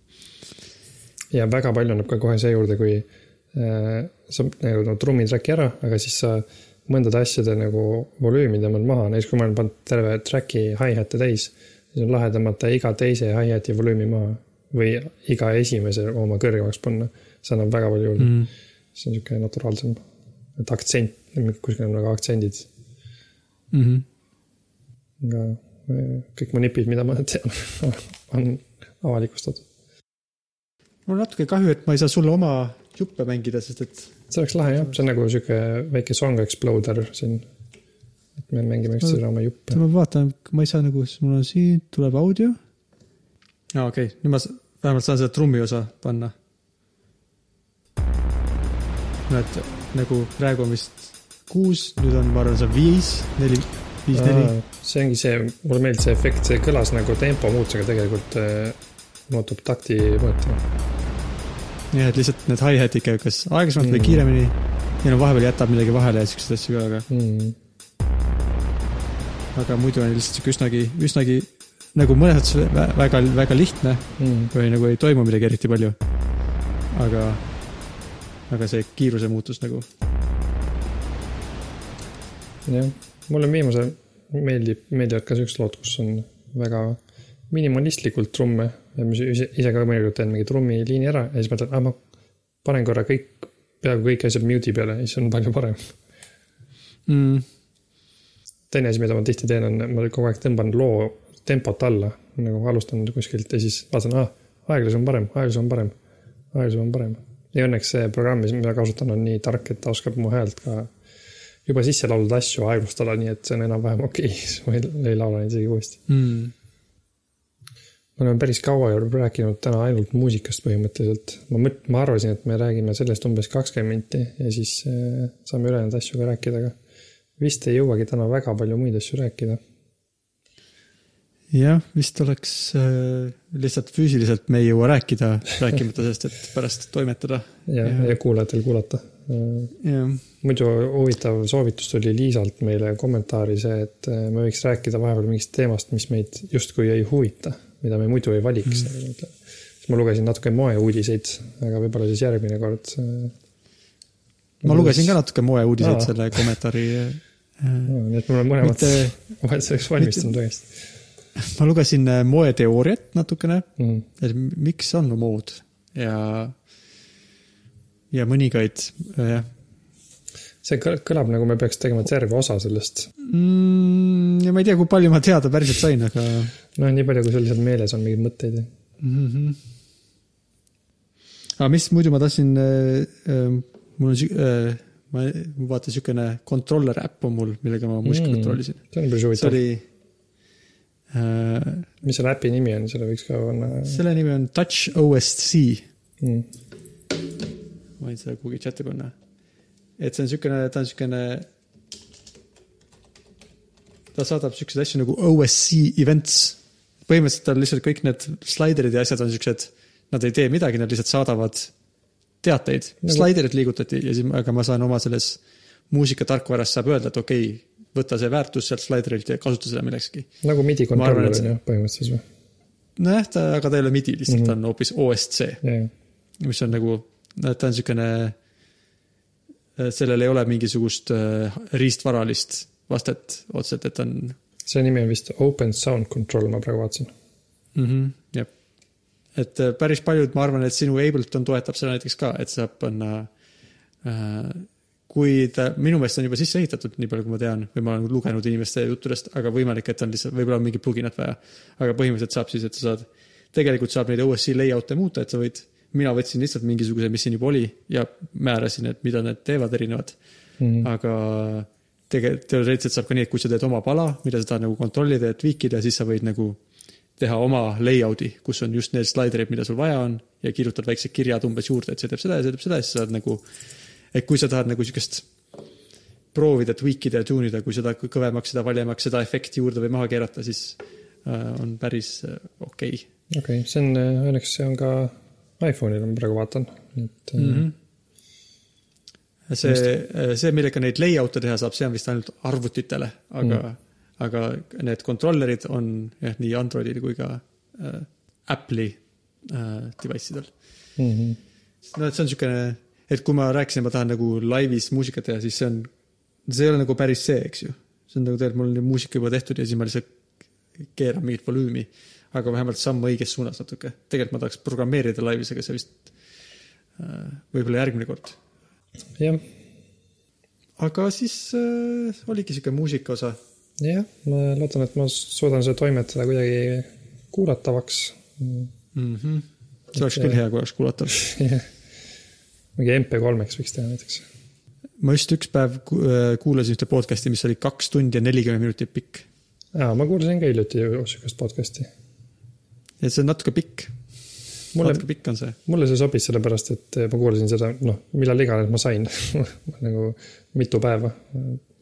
ja väga palju annab ka kohe see juurde, kui äh, sa nagu no, trummi track'i ära, aga siis sa mõndade asjade nagu volüümi tõmbad maha, näiteks kui ma olen pannud terve track'i hi-hat'e täis, siis on lahe tõmmata iga teise hi-hat'i volüümi maha või iga esimese oma kõrgemaks panna. see annab väga palju juurde mm., see on sihuke naturaalsem, et aktsent, kuskil on nagu aktsendid, Mm -hmm. aga äh, kõik mu nipid, mida ma tean, on avalikustatud. mul on natuke kahju, et ma ei saa sulle oma juppe mängida, sest et see oleks lahe jah, see on nagu sihuke väike song exploder siin. et me mängime üksteisele oma juppe. ma vaatan, ma ei saa nagu, mul on siin, tuleb audio. aa, okei okay., nüüd ma vähemalt saan seda trummi osa panna. näed, nagu praegu on vist kuus, nüüd on, ma arvan, see on viis, neli, viis, neli. see ongi see, mulle meeldis see efekt, see kõlas nagu tempo muutusega tegelikult äh, muutub takti mõõtma. jah, et lihtsalt need hi-hat'id käivad kas aeglasemalt mm. või kiiremini ja no vahepeal jätab midagi vahele ja siukseid asju ka, aga, Mm. aga muidu on lihtsalt siuke üsnagi, üsnagi nagu mõnes mõttes vä- väga, väga lihtne Mm. või nagu ei toimu midagi eriti palju. aga, aga see kiiruse muutus nagu, jah, mulle viimasel meeldib, meeldivad ka siuksed lood, kus on väga minimalistlikult trumme ja mis ise, ka mõnikord teen mingi trummiliini ära ja siis mõtlen, ah ma panen korra kõik, peaaegu kõik asjad mute'i peale ja siis on palju parem. mm,. teine asi, mida ma tihti teen, on, ma kogu aeg tõmban loo tempot alla, nagu alustan kuskilt ja siis vaatan, ah, aeglasem on parem, aeglasem on parem, aeglasem on parem. ja õnneks see programm, mida kasutan, on nii tark, et ta oskab mu häält ka juba sisse laulda asju aeglustada, nii et see on enam-vähem okei okay., siis ma ei, ei laula neid isegi uuesti. Mm. me oleme päris kaua rääkinud täna ainult muusikast põhimõtteliselt. ma mõt-, ma arvasin, et me räägime sellest umbes kakskümmend minti ja siis äh, saame ülejäänud asju ka rääkida, aga vist ei jõuagi täna väga palju muid asju rääkida jah, vist oleks äh, lihtsalt füüsiliselt me ei jõua rääkida, rääkimata sellest, et pärast toimetada. ja, Jah. ja kuulajatel kuulata. muidu huvitav soovitus tuli Liisalt meile kommentaari see, et äh, me võiks rääkida vahepeal mingist teemast, mis meid justkui ei huvita, mida me muidu ei valiks mm.. siis ma lugesin natuke moeuudiseid, aga võib-olla siis järgmine kord. ma lugesin ka natuke moeuudiseid selle kommentaari. nii et me oleme mõlemad mitte, vahel selleks valmistunud õigesti ma lugesin äh, moeteooriat natukene, mm.. et miks on mood ja, ja mõningaid, jah see kõl- kõlab nagu me peaks tegema terve osa sellest. mm,. ja ma ei tea, kui palju ma teada päriselt sain, aga noh, nii palju, kui sul lihtsalt meeles on mingeid mõtteid. mm. -hmm. aga mis muidu ma tahtsin äh,, äh, mul on äh,, ma, vaata siukene controller äpp on mul, millega ma muusika Mm. kontrollisin. see on päris huvitav. Mis selle äpi nimi on, selle võiks ka panna selle nimi on Touch OSC, mm.. ma võin seda kuhugi chati panna. et see on siukene, ta on siukene. ta saadab siukseid asju nagu OSC events. põhimõtteliselt tal lihtsalt kõik need slaiderid ja asjad on siuksed, nad ei tee midagi, nad lihtsalt saadavad teateid nagu.... slaiderid liigutati ja siis, aga ma saan oma selles muusikatarkvaras saab öelda, et okei okay,, võta see väärtus sealt slaiderilt ja kasuta seda millekski. nagu midi kontroller on ju põhimõtteliselt või? nojah, ta, aga ta ei ole midi, lihtsalt mm Mhm. -hmm. ta on hoopis OSC, jah, mis on nagu, ta on siukene, sellel ei ole mingisugust äh, riistvaralist vastet otseselt, et on see nimi on vist Open Sound Control, ma praegu vaatasin. mm. -hmm, jah, et äh, päris paljud, ma arvan, et sinu Ableton toetab seda näiteks ka, et saab panna äh,. Kui ta, minu meelest on juba sisse ehitatud, nii palju kui ma tean või ma olen lugenud inimeste juttudest, aga võimalik, et on lihtsalt, võib-olla on mingi pluginat vaja. aga põhimõtteliselt saab siis, et sa saad, tegelikult saab neid OSC layout'e muuta, et sa võid, mina võtsin lihtsalt mingisuguse, mis siin juba oli ja määrasin, et mida need teevad erinevad Mhm. aga tegelikult teoreetiliselt saab ka nii, et kui sa teed oma pala, mida sa tahad nagu kontrollida ja tweak ida, siis sa võid nagu teha oma layout'i, kus on just need slaiderid, mida sul vaja on ja kirjutad väiksed kirjad umbes juurde, et see teeb seda ja see teeb seda ja siis sa saad nagu, et kui sa tahad nagu siukest proovida tweak ida ja tune ida, kui seda kõvemaks, seda valjemaks, seda efekti juurde või maha keerata, siis äh, on päris äh, okei okay. okei okay,, see on, õnneks see on ka iPhone'il ma praegu vaatan, et mm. mm. -hmm. see, see, millega neid layout'e teha saab, see on vist ainult arvutitele, aga mm., aga need controller'id on jah, nii Androidil kui ka äh, Apple'i äh, device idel. Mm -hmm. no et see on siukene, et kui ma rääkisin, ma tahan nagu laivis muusikat teha, siis see on, see ei ole nagu päris see, eks ju. see on nagu tegelikult mul on muusika juba tehtud ja siis ma lihtsalt keeran mingit volüümi. aga vähemalt samm õiges suunas natuke. tegelikult ma tahaks programmeerida laivis, aga see vist äh, võib-olla järgmine kord jah, aga siis äh, oligi sihuke muusika osa. jah, ma loodan, et ma suudan seda toimetada kuidagi kuulatavaks. Mm -hmm. see oleks küll hea, kui oleks kuulatav. jah, mingi MP3-eks võiks teha näiteks. ma just üks päev äh, kuulasin ühte podcast'i, mis oli kaks tundi ja nelikümmend minutit pikk. aa, ma kuulasin ka hiljuti sihukest podcast'i. ja see on natuke pikk. mulle, natuke pikk on see. mulle see sobis sellepärast, et ma kuulasin seda, noh, millal iganes ma sain nagu mitu päeva.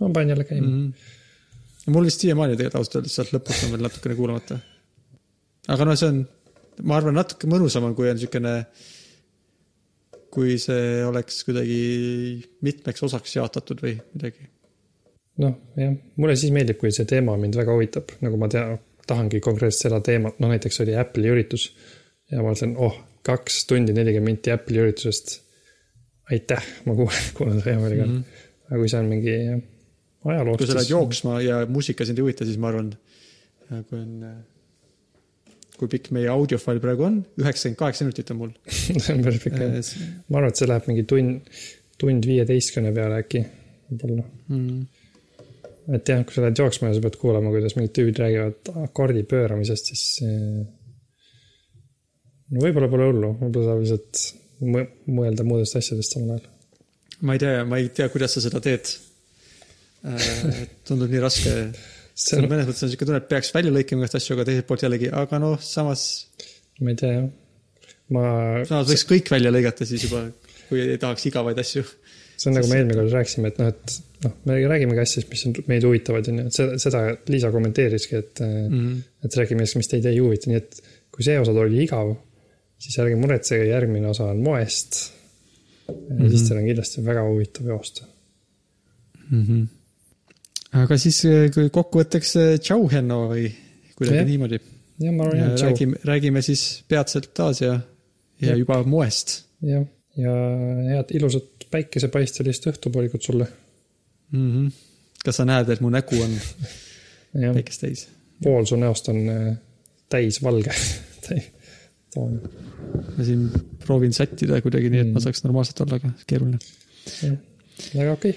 ma panen jälle käima mm. mm. -hmm. mul vist siiamaani tegelikult ausalt öeldes sealt lõpust on veel natukene kuulamata. aga noh, see on, ma arvan, natuke mõnusam on, kui on siukene, kui see oleks kuidagi mitmeks osaks jaotatud või midagi. noh, jah, mulle siis meeldib, kui see teema mind väga huvitab, nagu ma tean, tahangi konkreetselt seda teemat, no näiteks oli Apple'i üritus. ja ma mõtlen, oh, kaks tundi nelikümmend minti Apple'i üritusest. aitäh, ma kuulan, kuulan seda hea meelega mm. -hmm. aga kui see on mingi ajaloo. kui sa lähed jooksma ja muusika sind ei huvita, siis ma arvan, kui on, kui pikk meie audiofail praegu on, üheksakümmend kaheksa minutit on mul. see on päris pikk jah. ma arvan, et see läheb mingi tund, tund viieteistkümne peale äkki, võib-olla. Mm. et jah, kui sa lähed jooksma ja sa pead kuulama, kuidas mingid tüübid räägivad akordi pööramisest, siis eh, no võib-olla pole hullu, võib-olla saab lihtsalt mõ- mõelda muudest asjadest samal ajal. ma ei tea, ma ei tea, kuidas sa seda teed. tundub nii raske. See on mõnes mõttes on siuke tunne, et peaks välja lõikama igast asju, aga teiselt poolt jällegi, aga noh, samas, ma ei tea jah. ma, samas võiks kõik välja lõigata siis juba, kui ei tahaks igavaid asju. see on nagu me eelmine kord rääkisime, et noh, et noh, me räägimegi asjadest, mis on meid huvitavad, on ju, et seda, seda Liisa kommenteeriski, et mm, Mm -hmm. et räägime millestki, mis teid ei huvita, nii et kui see osa oli igav, siis ärge muretsege, järgmine osa on moest. ja mm -hmm. siis teil on kindlasti väga huvitav joosta. Mm -hmm. Aga siis eh, kokkuvõtteks eh, tšau, Henno või kuidagi Jah. niimoodi. jah, ma arvan jah, tšau. räägime, räägime siis peatselt taas ja, ja Jah. juba moest jah, ja head ilusat päikesepaistelist õhtupoolikut sulle. mm. -hmm. kas sa näed, et mu nägu on päikest täis? pool su näost on äh, täis valge toon. ma siin proovin sättida kuidagi nii, et ma Mm. saaks normaalselt olla, aga keeruline. aga okei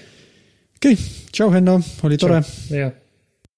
okei okay., tšau, Henno, oli tore. jah